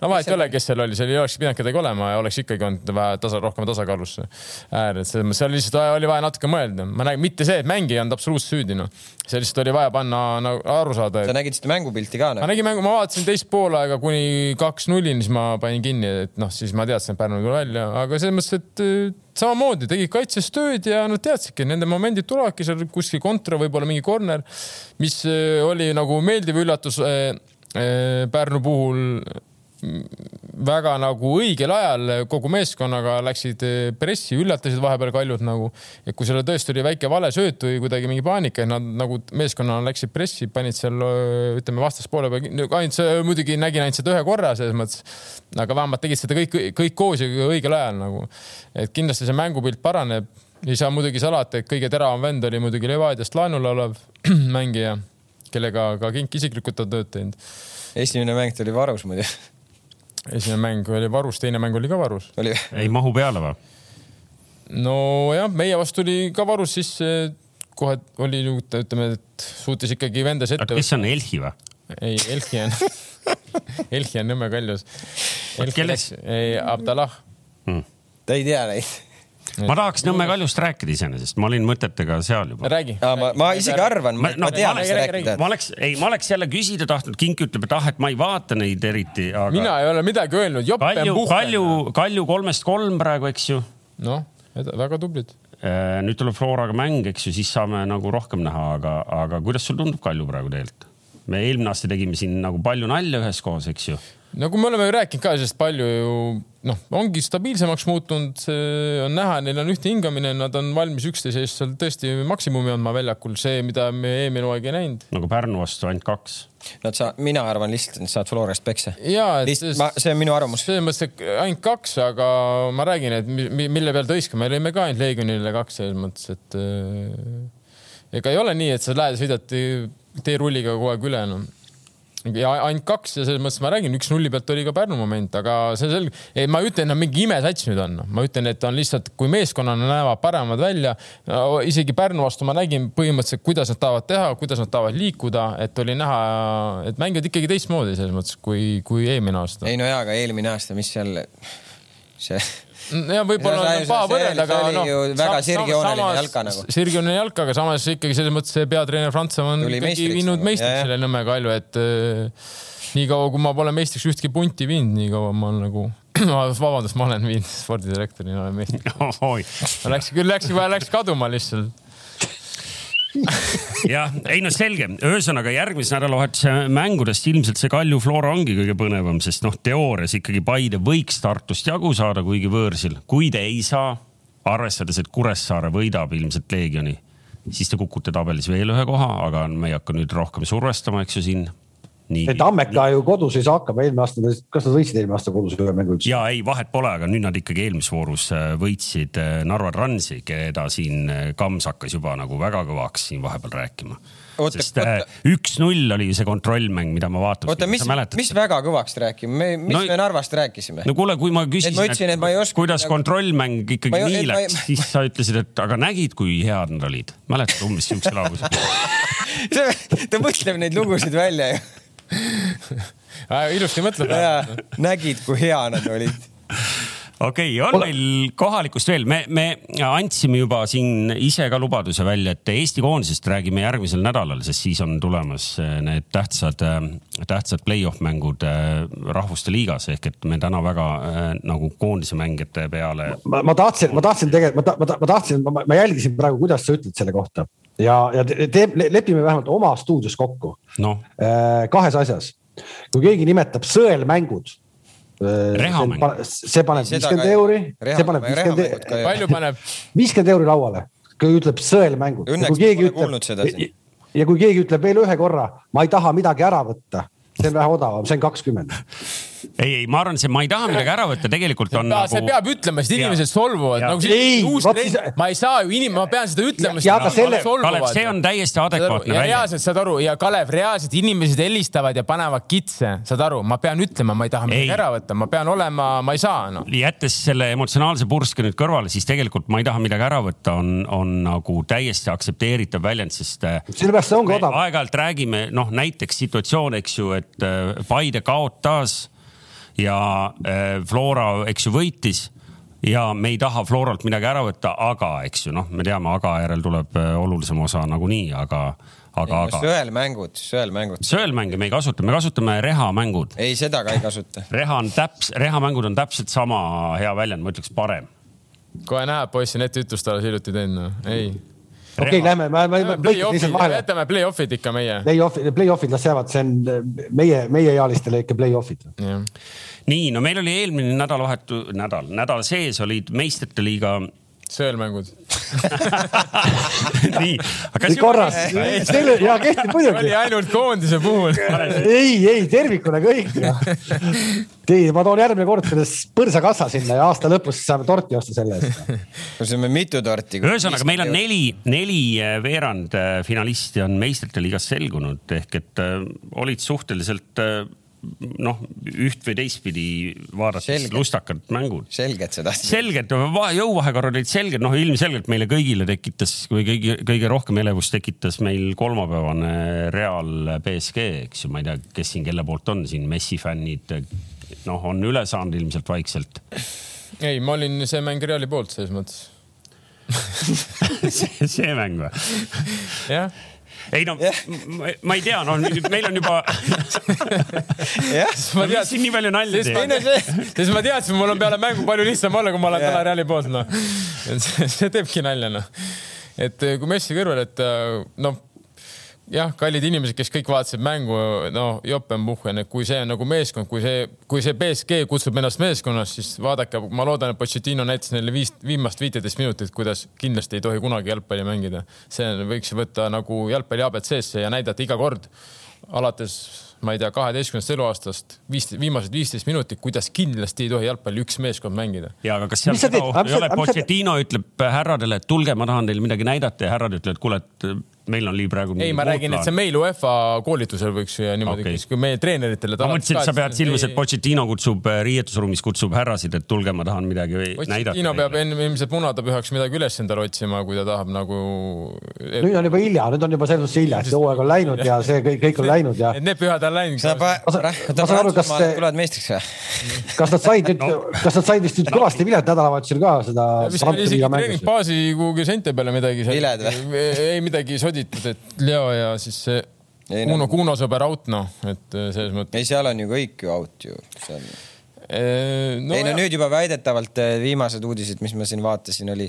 no vahet ei ole, kes seal oli, seal ei oleks pidanud kedagi olema ja oleks ikkagi olnud vähe tasa, rohkem tasakaalus äär, et selles mõttes seal lihtsalt oli vaja natuke mõelda. ma nägin, mitte see, et mängija olnud absoluutselt süüdi, noh. see lihtsalt oli vaja panna nagu aru saada et.... sa nägid seda mängupilti ka? ma nägin mängu, ma vaatasin teist poolaega kuni kaks-nullini, siis ma panin kinni, et noh, siis ma teadsin, et Pärnu ei tule välja, aga selles mõttes, et samamoodi tegid kaitses tööd ja nad teadsidki, nende momendid tulevadki seal kuskil kontra, võib-olla mingi corner, mis äh, oli nagu meeldiv üllatus äh, Pärnu puhul väga nagu õigel ajal kogu meeskonnaga läksid pressi, üllatasid vahepeal Kaljut nagu. et kui seal tõesti oli väike valesööt või kuidagi mingi paanika, et nad nagu meeskonnana läksid pressi, panid seal ütleme vastaspoole peal, ainult see muidugi nägin ainult seda ühe korra selles mõttes. aga vähemalt tegid seda kõik, kõik koos ja õigel ajal nagu. et kindlasti see mängupilt paraneb. ei saa muidugi salata, et kõige teravam vend oli muidugi Levadiast laenul olev mängija, kellega ka Kink isiklikult on tööd teinud. esimene mäng tuli varus muidu esimene mäng oli varus, teine mäng oli ka varus. ei mahu peale või? nojah, meie vastu oli ka varus, siis kohe oli ütleme, et suutis ikkagi vendas ette. kes on Elhi või? ei, Elhi on Elhi on Nõmme kaljus. kelles? ei, Abdallah hmm.. ta ei tea neid ma tahaks Nõmme Kaljust rääkida iseenesest, ma olin mõtetega seal juba. räägi. ma, ma isegi arvan, ma, ma, no, ma tean, mis sa rääkida tahad. ma oleks, ei, ma oleks jälle küsida tahtnud, Kink ütleb, et ah, et ma ei vaata neid eriti, aga. mina ei ole midagi öelnud, jopp on puhkanud. Kalju, Kalju kolmest kolm praegu, eks ju. noh, väga tublid. Äh, nüüd tuleb Floraga mäng, eks ju, siis saame nagu rohkem näha, aga, aga kuidas sul tundub Kalju praegu tegelikult? me eelmine aasta tegime siin nagu palju nalja üheskoos, eks ju nagu me oleme ju rääkinud ka sellest palju ju noh, ongi stabiilsemaks muutunud, on näha, neil on ühtne hingamine, nad on valmis üksteise eest seal tõesti maksimumi andma väljakul, see, mida me eelmine hooaeg ei näinud. nagu Pärnu vastu ainult kaks. Nad saa-, mina arvan lihtsalt, et nad saavad Florast peksa. jaa, et Lihtsalt, see on minu arvamus. selles mõttes, et ainult kaks, aga ma räägin, et mille peal tõiskame, lõime ka ainult Leegionile kaks selles mõttes, et äh, ega ei ole nii, et sa lähed, sõidad teerulliga kogu aeg üle enam no ja ainult kaks ja selles mõttes ma räägin, üks nulli pealt oli ka Pärnu moment, aga see selge, ma ei ütle, et nad mingi imesats nüüd on, ma ütlen, et on lihtsalt, kui meeskonnana näevad paremad välja. isegi Pärnu vastu ma nägin põhimõtteliselt, kuidas nad tahavad teha, kuidas nad tahavad liikuda, et oli näha, et mängivad ikkagi teistmoodi selles mõttes kui, kui eelmine aasta. ei no jaa, aga eelmine aasta, mis seal see ja võib-olla on paha võrrelda, aga noh. väga sirgjooneline jalka nagu. sirgjooneline jalk, aga samas ikkagi selles mõttes see peatreener Prantsusmaa on ikkagi viinud nagu. meistriks selle Nõmme Kalju, et äh, niikaua kui ma pole meistriks ühtki punti viinud, niikaua ma olen nagu vabandust, ma olen viinud spordidirektorina olen meistriks. Läks küll, läks läks kaduma lihtsalt jah, ei no selge, ühesõnaga järgmise nädalavahetuse mängudest ilmselt see Kalju Flora ongi kõige põnevam, sest noh, teoorias ikkagi Paide võiks Tartust jagu saada, kuigi võõrsil. kui te ei saa, arvestades, et Kuressaare võidab ilmselt Leegioni, siis te kukute tabelis veel ühe koha, aga me ei hakka nüüd rohkem survestama, eks ju siin et Tammeka ju kodus ei saa hakkama, eelmine aasta, kas nad võitsid eelmine aasta kodus ühe mängu üldse? ja ei, vahet pole, aga nüüd nad ikkagi eelmises voorus äh, võitsid äh, Narva Transi, keda siin äh, Kams hakkas juba nagu väga kõvaks siin vahepeal rääkima. Oota, sest üks-null oli see kontrollmäng, mida ma vaatasin. oota, mis, mis väga kõvaks rääkima, me, mis no, me Narvast rääkisime? no kuule, kui ma küsisin, et, ütlesin, et, et oska, kuidas nagu... kontrollmäng ikkagi ei, nii läks, ei... siis sa ütlesid, et aga nägid, kui head nad olid. mäletad umbes siukse lause ta mõtleb neid lugusid välja ju ilusti mõtled. nägid, kui hea nad olid okei okay,, on Ole. meil kohalikust veel, me, me andsime juba siin ise ka lubaduse välja, et Eesti koondisest räägime järgmisel nädalal, sest siis on tulemas äh, need tähtsad, äh, tähtsad play-off mängud äh, rahvuste liigas ehk et me täna väga nagu koondise mängijate peale. ma, ma tahtsin, ma tahtsin tegelikult, ma, ma, ma tahtsin, ma jälgisin praegu, kuidas sa ütled selle kohta ja, ja teeb, lepime vähemalt oma stuudios kokku no. kahes asjas. kui keegi nimetab sõelmängud rehamäng. see paneb viiskümmend euri, see paneb viiskümmend. palju paneb? viiskümmend euri lauale, kui ütleb sõelmängud. Õnneks pole kuulnud seda siin. ja kui keegi ütleb veel ühe korra, ma ei taha midagi ära võtta see on vähe odavam, see on kakskümmend. Ei, ei, ma arvan, see, ma ei taha midagi ära võtta, tegelikult on ta, nagu. see peab ütlema, sest inimesed solvuvad. Nagu ei, siis... ma ei saa ju inim-, ma pean seda ütlema. Selle... Kalev, see on täiesti adekvaatne välja. reaalselt, saad aru, ja Kalev, reaalselt inimesed helistavad ja panevad kitse, saad aru, ma pean ütlema, ma ei taha midagi ära võtta, ma pean olema, ma ei saa no.. jättes selle emotsionaalse purske nüüd kõrvale, siis tegelikult ma ei taha midagi ära võtta, on, on nagu täiesti aktsepteeritav väljend, sest. sellepärast see ongi odav. aeg-ajalt räägime, noh näiteks situatsioon, eks ju, et äh, Paide kaotas ja äh, Flora, eks ju, võitis ja me ei taha Floralt midagi ära võtta, aga eks ju noh, me teame, aga järel tuleb äh, olulisem osa nagunii, aga, aga, aga. söelmängud, söelmängud. söelmänge me ei kasuta, me kasutame rehamängud. ei, seda ka ei kasuta. reha on täps-, rehamängud on täpselt sama hea väljend, ma ütleks parem. kohe näeb, poiss on ette ütlust alles hiljuti teinud, noh, ei okei okay,, lähme, ma, ma, ma vahele. jätame play-off'id ikka meie. Play-off'id, play-off'id las jäävad, see on meie, meieealistele ikka play-off'id. nii, no meil oli eelmine nädalavahetus, nädal, nädal sees olid meistrite liiga sõelmängud nii, aga kas korras, selle ja kehtib muidugi. oli ainult koondise puhul ei, ei tervikuna kõik ei, ma toon järgmine kord selle põrsakassa sinna ja aasta lõpus saame torti osta selle eest. me saame mitu torti. ühesõnaga, meil on neli, neli äh, veerandfinalisti on meistrite liigas selgunud ehk et äh, olid suhteliselt äh, noh, üht või teistpidi vaadates lustakad mängud. selged sa tahtsid? selged, jõuvahekorrad olid selged, noh, ilmselgelt meile kõigile tekitas või kõige, kõige rohkem elevust tekitas meil kolmapäevane Real BSG, eks ju, ma ei tea, kes siin kelle poolt on siin, Messi fännid, noh, on üle saanud ilmselt vaikselt. ei, ma olin see mäng Reali poolt selles mõttes see, see mäng või? jah ei no ma ei tea, no meil on juba ma teadsin nii palju nalja teha. sest ma teadsin, mul on peale mängu palju lihtsam olla, kui ma olen täna Reali poolt, noh. see teebki nalja, noh. et kui Messi kõrval, et noh jah, kallid inimesed, kes kõik vaatasid mängu, no jopenpuhhen, et kui see on nagu meeskond, kui see, kui see BSG kutsub ennast meeskonnast, siis vaadake, ma loodan, et Pochettino näitas neile viis, viimast viiteist minutit, kuidas kindlasti ei tohi kunagi jalgpalli mängida. see võiks võtta nagu jalgpalli abc-sse ja näidata iga kord alates ma ei tea, kaheteistkümnendast eluaastast viis, viimased viisteist minutit, kuidas kindlasti ei tohi jalgpalli üks meeskond mängida. ja aga kas seal seda ohtu ei ole, Pochettino ütleb härradele, et tulge, ma tahan teile midagi näidata ja härrad ütlevad, kuule, et meil on praegu. ei, ma räägin, et see meil UEFA koolitusel võiks ja niimoodi okay., kui meie treeneritele. ma mõtlesin, et sa pead silmas, et Pochettino kutsub äh, riietusruumis, kutsub härrasid, et tulge, ma tahan midagi Pochettino näidata. Pochettino peab enne ilmselt munadapühaks midagi üles endale otsima, kui ta tahab nagu. nüüd on juba hilja, nüüd on juba selles mõttes hilja, et see hooaeg on läinud ja see kõik, kõik on läinud ja. Need pühad on läinud. tulevad meistriks või? kas nad said nüüd, kas nad said vist nüüd kõvasti vilet nädalavahetusel ka seda. vist oli isegi treeningbaasi kuhugi seinte peale midagi. viled või? ei midagi soditud, et Leo ja siis see ei, Kuno no., Kuno sõber out noh, et äh, selles mõttes. ei, seal on ju kõik ju out ju, seal No, ei no jah. nüüd juba väidetavalt äh, viimased uudised, mis ma siin vaatasin, oli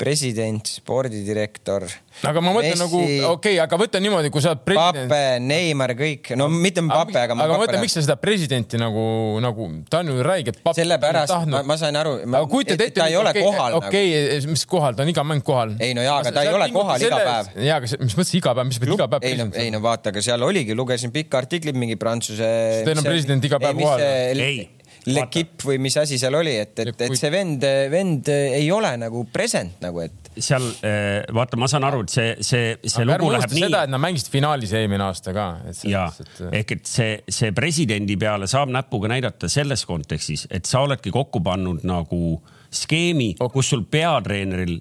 president, spordidirektor. aga ma mõtlen nagu, okei okay,, aga võta niimoodi, kui sa oled president. Pape, Neimar, kõik, no mitte Pape, aga. aga ma mõtlen, miks sa seda presidenti nagu, nagu ta on ju räige. sellepärast ma, ma sain aru. aga kujutad ette. ta ei ole okay, kohal. okei okay, nagu., mis kohal, ta on iga mäng kohal. ei no jaa, aga ta ei ole kohal selle... iga päev. jaa, aga mis mõttes iga päev, mis pead iga päev. ei no, ei no vaata, aga seal oligi, lugesin pikka artiklit mingi prantsuse. Teil on president iga päev kohal. ei Lekip või mis asi seal oli, et, et, et see vend, vend ei ole nagu present nagu, et. seal eh, vaata, ma saan aru, et see, see, see Aga lugu läheb nii. seda, et nad mängisid finaalis eelmine aasta ka. ja et... ehk et see, see presidendi peale saab näpuga näidata selles kontekstis, et sa oledki kokku pannud nagu skeemi, kus sul peatreeneril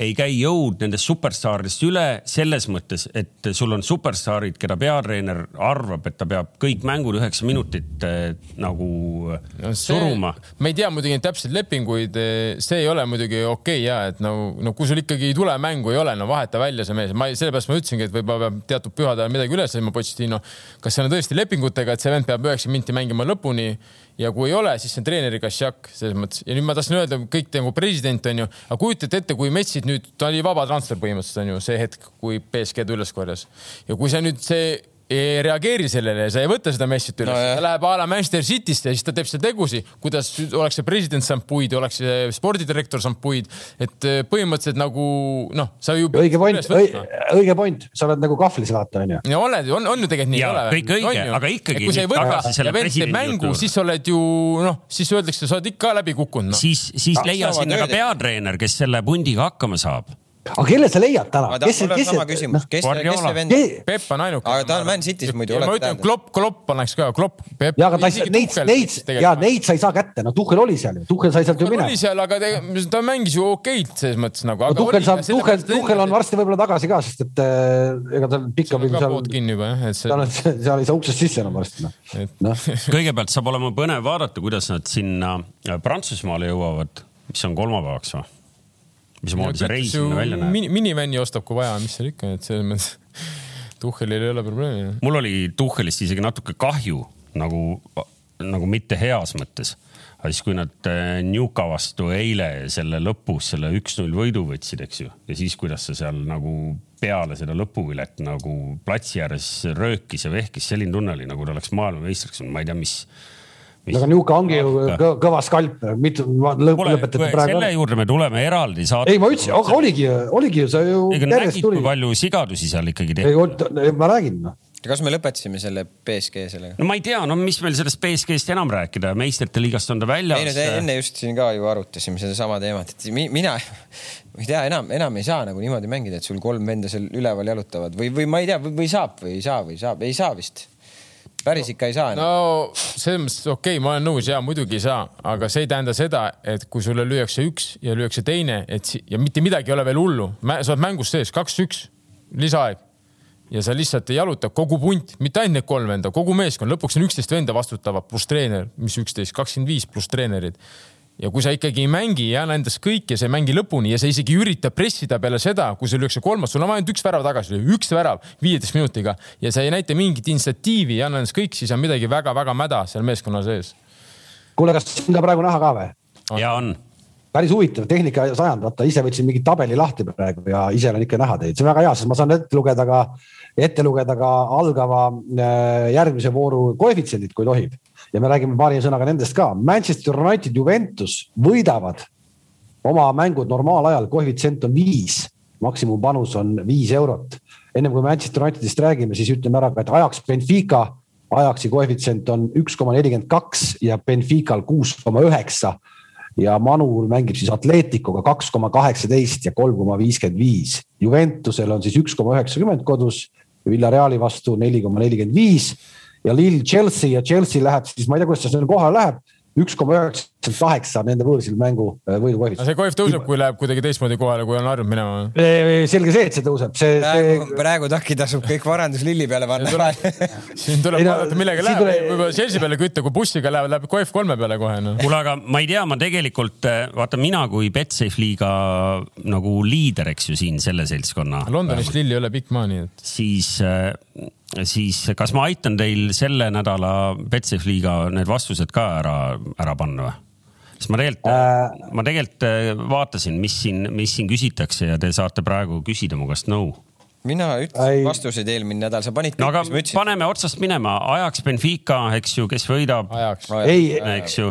ei käi jõud nendest superstaaridest üle selles mõttes, et sul on superstaarid, keda peatreener arvab, et ta peab kõik mängud üheksa minutit äh, nagu no see, suruma. ma ei tea muidugi neid täpseid lepinguid, eh, see ei ole muidugi okei okay, ja et no, no kui sul ikkagi ei tule mängu, ei ole, no vaheta välja see mees. ma sellepärast ma ütlesingi, et võib-olla peab teatud pühade ajal midagi üles leidma Pochettino. kas seal on tõesti lepingutega, et see vend peab üheksa minti mängima lõpuni ja kui ei ole, siis see on treeneri kašjak selles mõttes. Ja nüüd ma tahtsin öelda, kõik nagu president on ju, aga kujutate ette, kui Messid nüüd, ta oli vaba transfer põhimõtteliselt on ju see hetk, kui BSG-d üles korjas. Ja kui see nüüd see ei reageeri sellele ja sa ei võta seda messit üles. No,, ta läheb a la Manchester City'sse ja siis ta teeb seal tegusid, kuidas oleks see president saanud puid, oleks see spordidirektor saanud puid, et äh, põhimõtteliselt nagu noh, sa ju. õige point, õige point, sa oled nagu kahvlis vaata onju. ja oled, on, on ju tegelikult nii, ei ole? kõik õige, aga ikkagi. kui sa ei võta ja vend teeb mängu, siis sa oled ju noh, siis öeldakse, sa oled ikka läbi kukkunud no.. siis, siis leia sinna ka peatreener, kes selle pundiga hakkama saab aga kelle sa leiad täna? kes, kes, sama küsimus, kes, kes see vend on? Peep on ainuke. aga ta on Man City's muidu. ma ütlen, Klopp, Klopp oleks ka, Klopp. ja, aga ta ei, neid, neid, ja neid sa ei saa kätte, no Tuhhel oli seal ju, Tuhhel sai sealt ju minema. oli seal, aga ta mängis ju okeilt selles mõttes nagu. Tuhhel saab, Tuhhel, Tuhhel on varsti võib-olla tagasi ka, sest et äh, ega tal pikka seal. kinni juba jah, et see. seal ei saa uksest sisse enam varsti noh no.. kõigepealt saab olema põnev vaadata, kuidas nad sinna Prantsusmaale jõuavad, mis on kolmapäevaks või? Mismoodi see reis sinna välja näeb mini,? minivänni ostab, kui vaja, mis seal ikka, et selles mõttes Tuhhelil ei ole probleemi. mul oli Tuhhelist isegi natuke kahju nagu, nagu mitte heas mõttes. aga siis, kui nad äh, Newca vastu eile selle lõpus selle üks-null võidu võtsid, eks ju, ja siis, kuidas sa seal nagu peale seda lõpuvilet nagu platsi ääres röökis ja vehkis, selline tunne oli, nagu ta oleks maailmameistriks olnud, ma ei tea, mis aga niisugune ongi ju kõva skalp, mitu lõpetati praegu. selle juurde me tuleme eraldi saate. ei, ma ütlesin, aga oligi, oligi ju, sa ju. nägid, kui palju sigadusi seal ikkagi tehti. ma räägin noh kas me lõpetasime selle BSG sellega? no ma ei tea, no mis meil sellest BSG-st enam rääkida, meistrite liigast on ta väljas. ei no enne just siin ka ju arutasime sedasama teemat, et mina, ma ei tea, enam, enam ei saa nagu niimoodi mängida, et sul kolm venda seal üleval jalutavad või, või ma ei tea, või saab või ei saa või saab, ei saa vist päris ikka ei saa. no selles mõttes okei okay,, ma olen nõus ja muidugi ei saa, aga see ei tähenda seda, et kui sulle lüüakse üks ja lüüakse teine, et ja mitte midagi ei ole veel hullu, sa oled mängus sees kaks-üks, lisaaeg. Ja sa lihtsalt jalutad kogu punt, mitte ainult need kolm venda, kogu meeskond, lõpuks on üksteist venda vastutavad pluss treener, mis üksteist, kakskümmend viis pluss treenerid ja kui sa ikkagi ei mängi ja anna endast kõik ja sa ei mängi lõpuni ja sa isegi ei ürita pressida peale seda, kui sul lüüakse kolmas, sul on ainult üks värav tagasi, üks värav viieteist minutiga ja sa ei näita mingit initsiatiivi ja anna endast kõik, siis on midagi väga-väga mäda seal meeskonna sees. kuule, kas siin ka praegu näha ka või? ja on. Päris huvitav tehnika sajand, vaata ise võtsin mingi tabeli lahti praegu ja ise olen ikka näha teid, see on väga hea, sest ma saan ette lugeda ka, ette lugeda ka algava äh, järgmise vooru koefitsiendid, kui tohib ja me räägime paari sõnaga nendest ka. Manchester United, Juventus võidavad oma mängud normaalajal, koefitsient on viis, maksimumpanus on viis eurot. ennem kui Manchester Unitedist räägime, siis ütleme ära ka, et ajaks Benfica, ajaksi koefitsient on üks koma nelikümmend kaks ja Benfical kuus koma üheksa ja Manul mängib siis Atleticoga kaks koma kaheksateist ja kolm koma viiskümmend viis. Juventusel on siis üks koma üheksakümmend kodus, Villareali vastu neli koma nelikümmend viis ja Lille Chelsea ja Chelsea läheb siis, ma ei tea, kuidas see sinna kohale läheb üks koma üheksakümmend kaheksa nende võõrsil mängu äh, võidukoefitsient. see koef tõuseb, kui läheb kuidagi teistmoodi kohale, kui on harjunud minema? selge see, et see tõuseb, see. praegu see..., praegu Taki tasub kõik varandus lilli peale panna. siin tuleb vaadata, millega läheb tule..., võib-olla Chelsea peale kütta, kui bussiga läheb, läheb koef kolme peale kohe no.. kuule, aga ma ei tea, ma tegelikult äh, vaata mina kui Betsafe liiga nagu liider, eks ju siin selle seltskonna. Londonist Lilli ei ole pikk maa, nii et. siis äh, siis kas ma aitan teil selle nädala Betsafe liiga need vastused ka ära, ära panna või? sest ma tegelikult äh..., ma tegelikult äh, vaatasin, mis siin, mis siin küsitakse ja te saate praegu küsida mu käest nõu no. mina ütlesin vastuseid eelmine nädal, sa panid kõik no,, mis ma ütlesin. paneme otsast minema, ajaks Benfica, eks ju, kes võidab. ei, eks ju.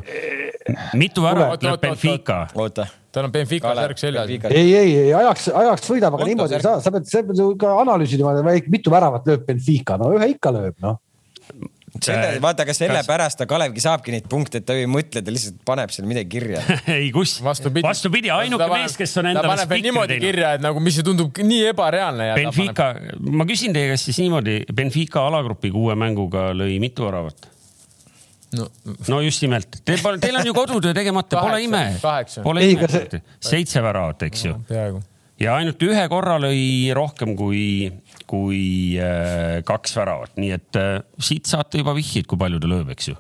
mitu väravat lööb Benfica? oota tal on Benfica särk seljas. ei, ei, ei ajaks, ajaks võidab, aga niimoodi ei saa, sa pead, sa pead ju ka analüüsima, mitu väravat lööb Benfica, no ühe ikka lööb, noh selle, vaata, aga sellepärast ta Kalevgi saabki neid punkte, et ta ei mõtle, ta lihtsalt paneb seal midagi kirja ei, kus vastupidi, vastupidi, ainuke mees, kes on endale. paneb niimoodi teinud. kirja, et nagu, mis tundub nii ebareaalne. Benfica, ma küsin teie käest siis niimoodi, Benfica alagrupiga uue mänguga lõi mitu väravat? No, no just nimelt, teil pole, teil on ju kodutöö tegemata, pole ime. Pole ime, seitse väravat, eks ju no,. ja ainult ühe korra lõi rohkem kui, kui äh, kaks väravat, nii et äh, siit saate juba vihjeid, kui palju ta lööb, eks ju.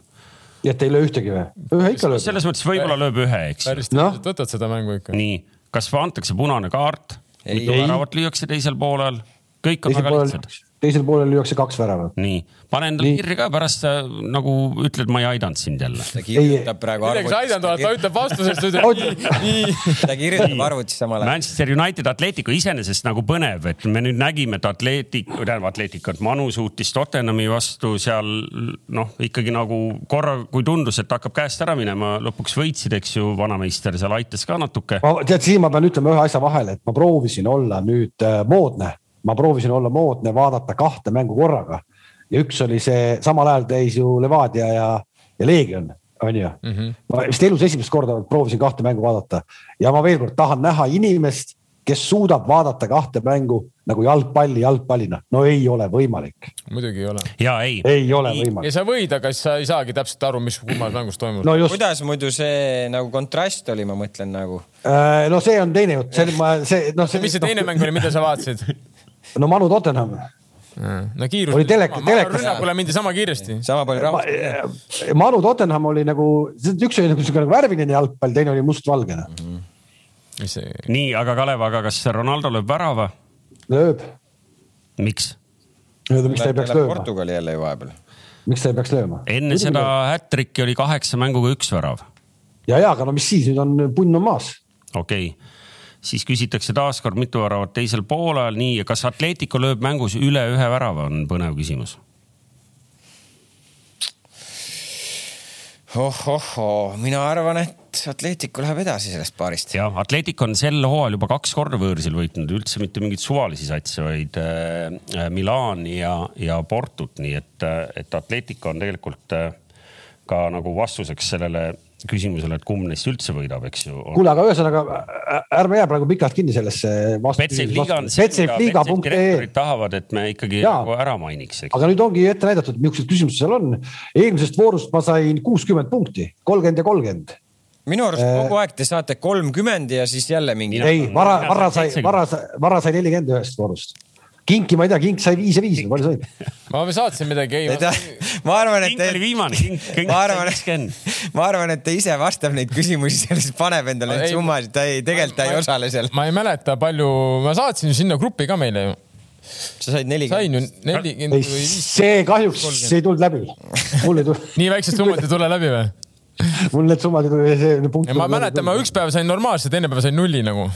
ja et ei löö ühtegi või? ühe ikka lööb. selles mõttes võib-olla lööb ühe, eks päris no. võtad seda mängu ikka. nii, kas antakse punane kaart? mitu väravat lüüakse teisel poolel? kõik on teisel väga lihtsad teisel poolel lüüakse kaks väravat. nii, pane endale kirja ka, pärast sa nagu ütled, ma ei aidanud sind jälle. ta kirjutab praegu arvutis. sa aidanud oled, ta ütleb vastusest, ütleb nii, nii. ta kirjutab arvutis samal ajal. Manchester United Atletico iseenesest nagu põnev, et me nüüd nägime, et Atletic, tähendab Atleticut, Manu suutis Tottenhami vastu seal noh, ikkagi nagu korra, kui tundus, et hakkab käest ära minema, lõpuks võitsid, eks ju, vanameister seal aitas ka natuke. tead, siin ma pean ütlema ühe asja vahele, et ma proovisin olla nüüd äh, moodne ma proovisin olla moodne, vaadata kahte mängu korraga ja üks oli see, samal ajal täis ju Levadia ja, ja Leegion, on ju mm. -hmm. ma vist elus esimest korda proovisin kahte mängu vaadata ja ma veel kord tahan näha inimest, kes suudab vaadata kahte mängu nagu jalgpalli jalgpallina. no ei ole võimalik. muidugi ei ole. ja ei. ei ole võimalik. ja sa võid, aga siis sa ei saagi täpselt aru, mis kummas mängus toimub no. kuidas muidu see nagu kontrast oli, ma mõtlen nagu äh,. no see on teine jutt, see, ma, see, noh. mis see teine no, mäng oli, mida sa vaatasid no Manu Tottenham. no kiirus. oli telek, telekas. rünnakule mindi sama kiiresti. sama palju rahvast. Eh, Manu Tottenham oli nagu, üks oli nagu siuke nagu värviline jalgpall, teine oli mustvalgene mm. -hmm. See... nii, aga Kalev, aga kas Ronaldo lööb värava? lööb. miks? miks ta ei peaks lööma? Portugali jälle ju vahepeal. miks ta ei peaks lööma? enne Muidugi seda hättrikki oli kaheksa mänguga üks värav. ja, ja, aga no mis siis, nüüd on punn on maas. okei okay siis küsitakse taaskord mitu väravat teisel poolel, nii, kas Atletico lööb mängus üle ühe värava, on põnev küsimus oh-oh-oo, mina arvan, et Atletico läheb edasi sellest paarist. jah, Atletico on sel hooajal juba kaks korda võõrsil võitnud, üldse mitte mingeid suvalisi satse, vaid äh, Milani ja, ja Portut, nii et, et Atletico on tegelikult äh, ka nagu vastuseks sellele küsimusele, et kumb neist üldse võidab, eks ju. kuule, aga ühesõnaga ärme jää praegu pikalt kinni sellesse. direktorid tahavad, et me ikkagi ja. nagu ära mainiks. aga nüüd ongi ette näidatud, millised küsimused seal on. eelmisest voorust ma sain kuuskümmend punkti, kolmkümmend ja kolmkümmend minu arust äh, kogu aeg te saate kolmkümmend ja siis jälle mingi. ei, Vara, Vara sai, Vara, Vara sai nelikümmend ühest voorust kinki ma ei tea, kink sai viis ja viis, palju sai? ma saatsin midagi, ei. ma arvan, et. kink oli viimane, kink, ma arvan, ma arvan, et ta ise vastab neid küsimusi, siis paneb endale neid summasid, ta ei, tegelikult ta ei osale seal. ma ei mäleta, palju, ma saatsin sinna gruppi ka meile ju sa said nelikümmend. sain ju nelikümmend või viis. see kahjuks, see ei tulnud läbi. mul ei tulnud. nii väiksed summad ei tule läbi või? mul need summad ei tule, see punkt. ma mäletan, ma üks päev sain normaalselt, teine päev sain nulli nagu.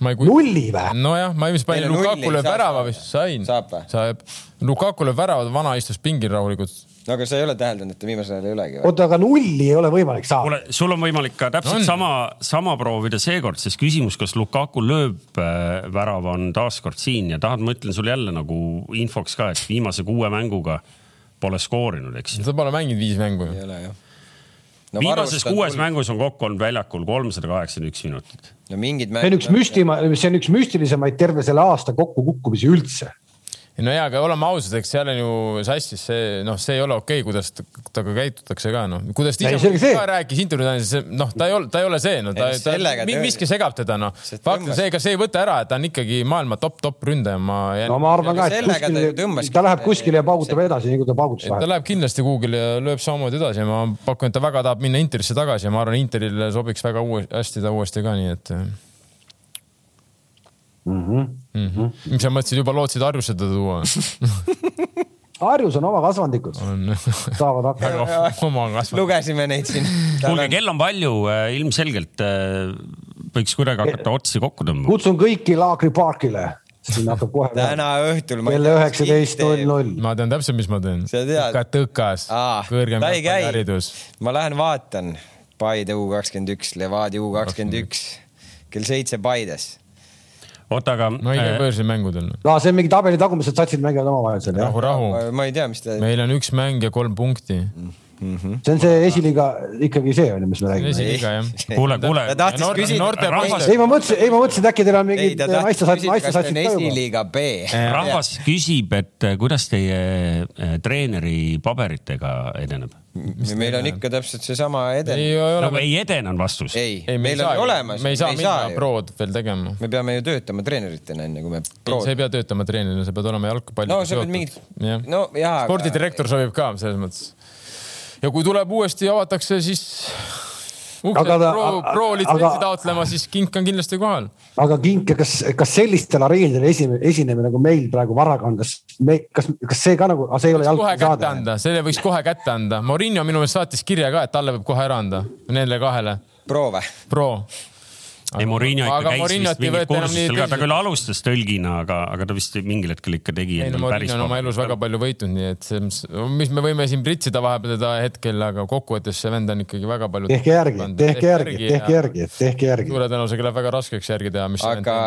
Kui... nulli või? nojah, ma ilmselt panin Lukakule värava vist, sain. saab või? saab. Lukakule värava, vana istus pingil rahulikult no aga sa ei ole täheldanud, et ta viimasel ajal ei olegi? oota, aga nulli ei ole võimalik saada. kuule, sul on võimalik ka täpselt on. sama, sama proovida seekord, sest küsimus, kas Lukaku lööb äh, värava, on taaskord siin ja tahad, ma ütlen sulle jälle nagu infoks ka, et viimase kuue mänguga pole skoorinud, eks. ta pole mänginud viis mängu. ei ole jah no, viimases kuues mul... mängus on kokku olnud väljakul kolmsada kaheksakümmend üks minutit. no mingid mängud. see on üks müstima, see on üks müstilisemaid terve selle aasta kokkukukkumisi üldse no ja, aga oleme ausad, eks seal on ju sassis see, noh, see ei ole okei okay,, kuidas temaga käitutakse ka, noh, kuidas ta ise ka rääkis intervjuus, noh, ta ei ole, ta ei ole see, no ta, ta, miski segab teda, noh. fakt on see, ega see ei võta ära, et ta on ikkagi maailma top-top ründaja, ma jään.... no ma arvan ka, et kuskil, ta läheb kuskile ja paugutab edasi, nii kui ta paugutas. ta läheb kindlasti kuhugile ja lööb samamoodi edasi ja ma pakun, et ta väga tahab minna Interisse tagasi ja ma arvan, Interile sobiks väga uue, hästi ta uuesti ka, nii et mm. -hmm. Mm -hmm. mis sa mõtlesid, juba lootsid Harjusse teda tuua Harjus on oma kasvandikud. saavad hakkama. lugesime neid siin. kuulge, kell on palju, äh, ilmselgelt äh, võiks kuidagi hakata otsi kokku tõmbama. kutsun kõiki laagriparkile siin hakkab kohe. täna õhtul. kell üheksateist null null. ma tean täpselt, mis ma teen. tõkas, kõrgem haridus. ma lähen vaatan Paide U kakskümmend üks, Levadia U kakskümmend üks, kell seitse Paides oota, aga. ma ei käi äh, börsi mängudel. no see on mingi tabeli tagumised satsid mängivad omavahel seal jah? rahu, rahu. ma ei tea, mis ta. meil on üks mäng ja kolm punkti mm. -hmm. see on see esiliiga, ikkagi see on ju, mis me räägime. esiliiga jah. kuule, kuule. ta tahtis küsida. ei, ma mõtlesin, ei ma mõtlesin, et äkki teil on mingid naistesatsid, naistesatsid ka juba. esiliiga B. rahvas küsib, et kuidas teie äh, treeneri paberitega edeneb meil on ikka täpselt seesama eden-. nagu ei edene on vastus. ei, ei, meil on olemas. me ei saa minna prod veel tegema. me peame ju töötama treeneritena enne kui me prod.... sa ei pea töötama treenerina, sa pead olema jalgpalli. no sa pead mingit, no jaa. spordidirektor sobib ka selles mõttes. ja kui tuleb uuesti, avatakse, siis uksed pro, pro litsentsi taotlema, siis kink on kindlasti kohal. aga kink, kas, kas sellistel areenidel esimene, esinemine nagu meil praegu varaga on, kas me, kas, kas see ka nagu, see ei ole jalgpallisaade? selle võiks kohe kätte anda. Morinho minu meelest saatis kirja ka, et talle võib kohe ära anda, nendele kahele. Pro või? Pro ei, Murillo ikka käis vist mingil kursustel ka, ta küll alustas tõlgina, aga, aga ta vist mingil hetkel ikka tegi. ei no Murillo on oma elus väga palju võitnud, nii et see, mis me võime siin pritsida vahepeal teda hetkel, aga kokkuvõttes see vend on ikkagi väga palju. tehke järgi, tehke järgi, tehke järgi, tehke järgi. suure tõenäosusega läheb väga raskeks järgi teha, mis. aga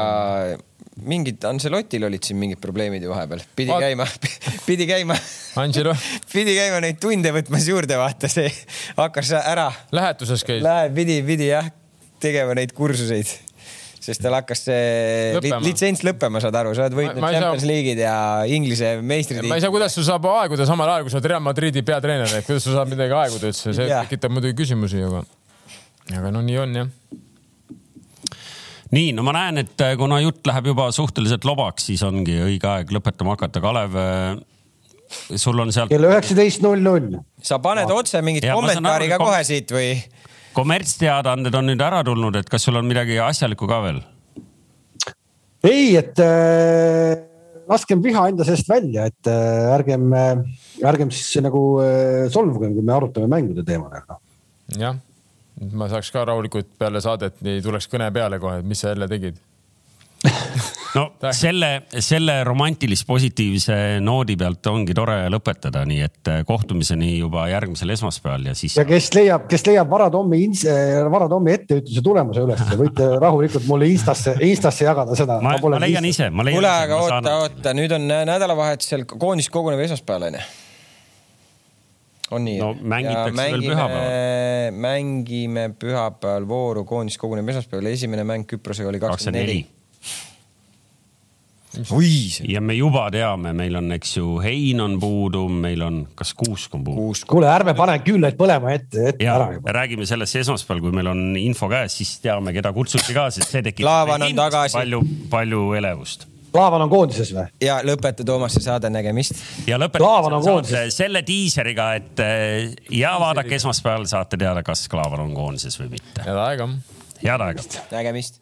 mingid Ancelotil olid siin mingid probleemid ju vahepeal, pidi Vaat... käima pidi käima Angelo pidi käima neid tunde võtmas juurde, vaata see hakkas ära. lähetuses käis. Läheb, pidi, pidi jah tegema neid kursuseid sest tal hakkas see lõppema. litsents lõppema, saad aru, sa oled võitnud Champions saa... League'id ja Inglise meistritiitlid. ma ei saa, kuidas sul saab aeguda samal ajal, kui sa oled Real Madridi peatreener, et kuidas sul saab midagi aeguda üldse, see tekitab muidugi küsimusi, aga, aga no nii on jah. nii, no ma näen, et äh, kuna jutt läheb juba suhteliselt lobaks, siis ongi õige aeg lõpetama hakata. Kalev, äh, sul on sealt. kell üheksateist null null. sa paned otse mingit kommentaari ka kohe siit või? Kommertsteadaanded on nüüd ära tulnud, et kas sul on midagi asjalikku ka veel? ei, et äh, laskem viha enda seest välja, et äh, ärgem äh,, ärgem siis nagu äh, solvugem, kui me arutame mängude teemadega. jah, ma saaks ka rahulikult peale saadet, ei tuleks kõne peale kohe, et mis sa jälle tegid no selle, selle romantilis-positiivse noodi pealt ongi tore lõpetada, nii et äh, kohtumiseni juba järgmisel esmaspäeval ja siis. ja kes leiab, kes leiab Vara Tommi, Vara Tommi etteütluse tulemuse üles, võite rahulikult mulle Instasse, Instasse jagada seda. ma, ma, ma leian ise, ma leian. kuule, aga oota saan..., oota, nüüd on nädalavahetusel koondis koguneb esmaspäeval onju on nii? no mängitakse mängime, veel pühapäeval. mängime pühapäeval vooru, koondis koguneb esmaspäeval, esimene mäng Küprosega oli kakskümmend neli ja me juba teame, meil on, eks ju, Hein on puudu, meil on, kas Kuusk on puudu? kuule, ärme pane küünlaid põlema ette, ette ja, ära juba. räägime sellest esmaspäeval, kui meil on info käes, siis teame, keda kutsuti ka, sest see tekitab palju, palju elevust. Klaavan on koondises või? ja lõpeta Toomas see saade, nägemist. ja lõpetame selle diiseriga, et äh, ja vaadake esmaspäeval saate teada, kas Klaavan on koondises või mitte. head aega. head aega. nägemist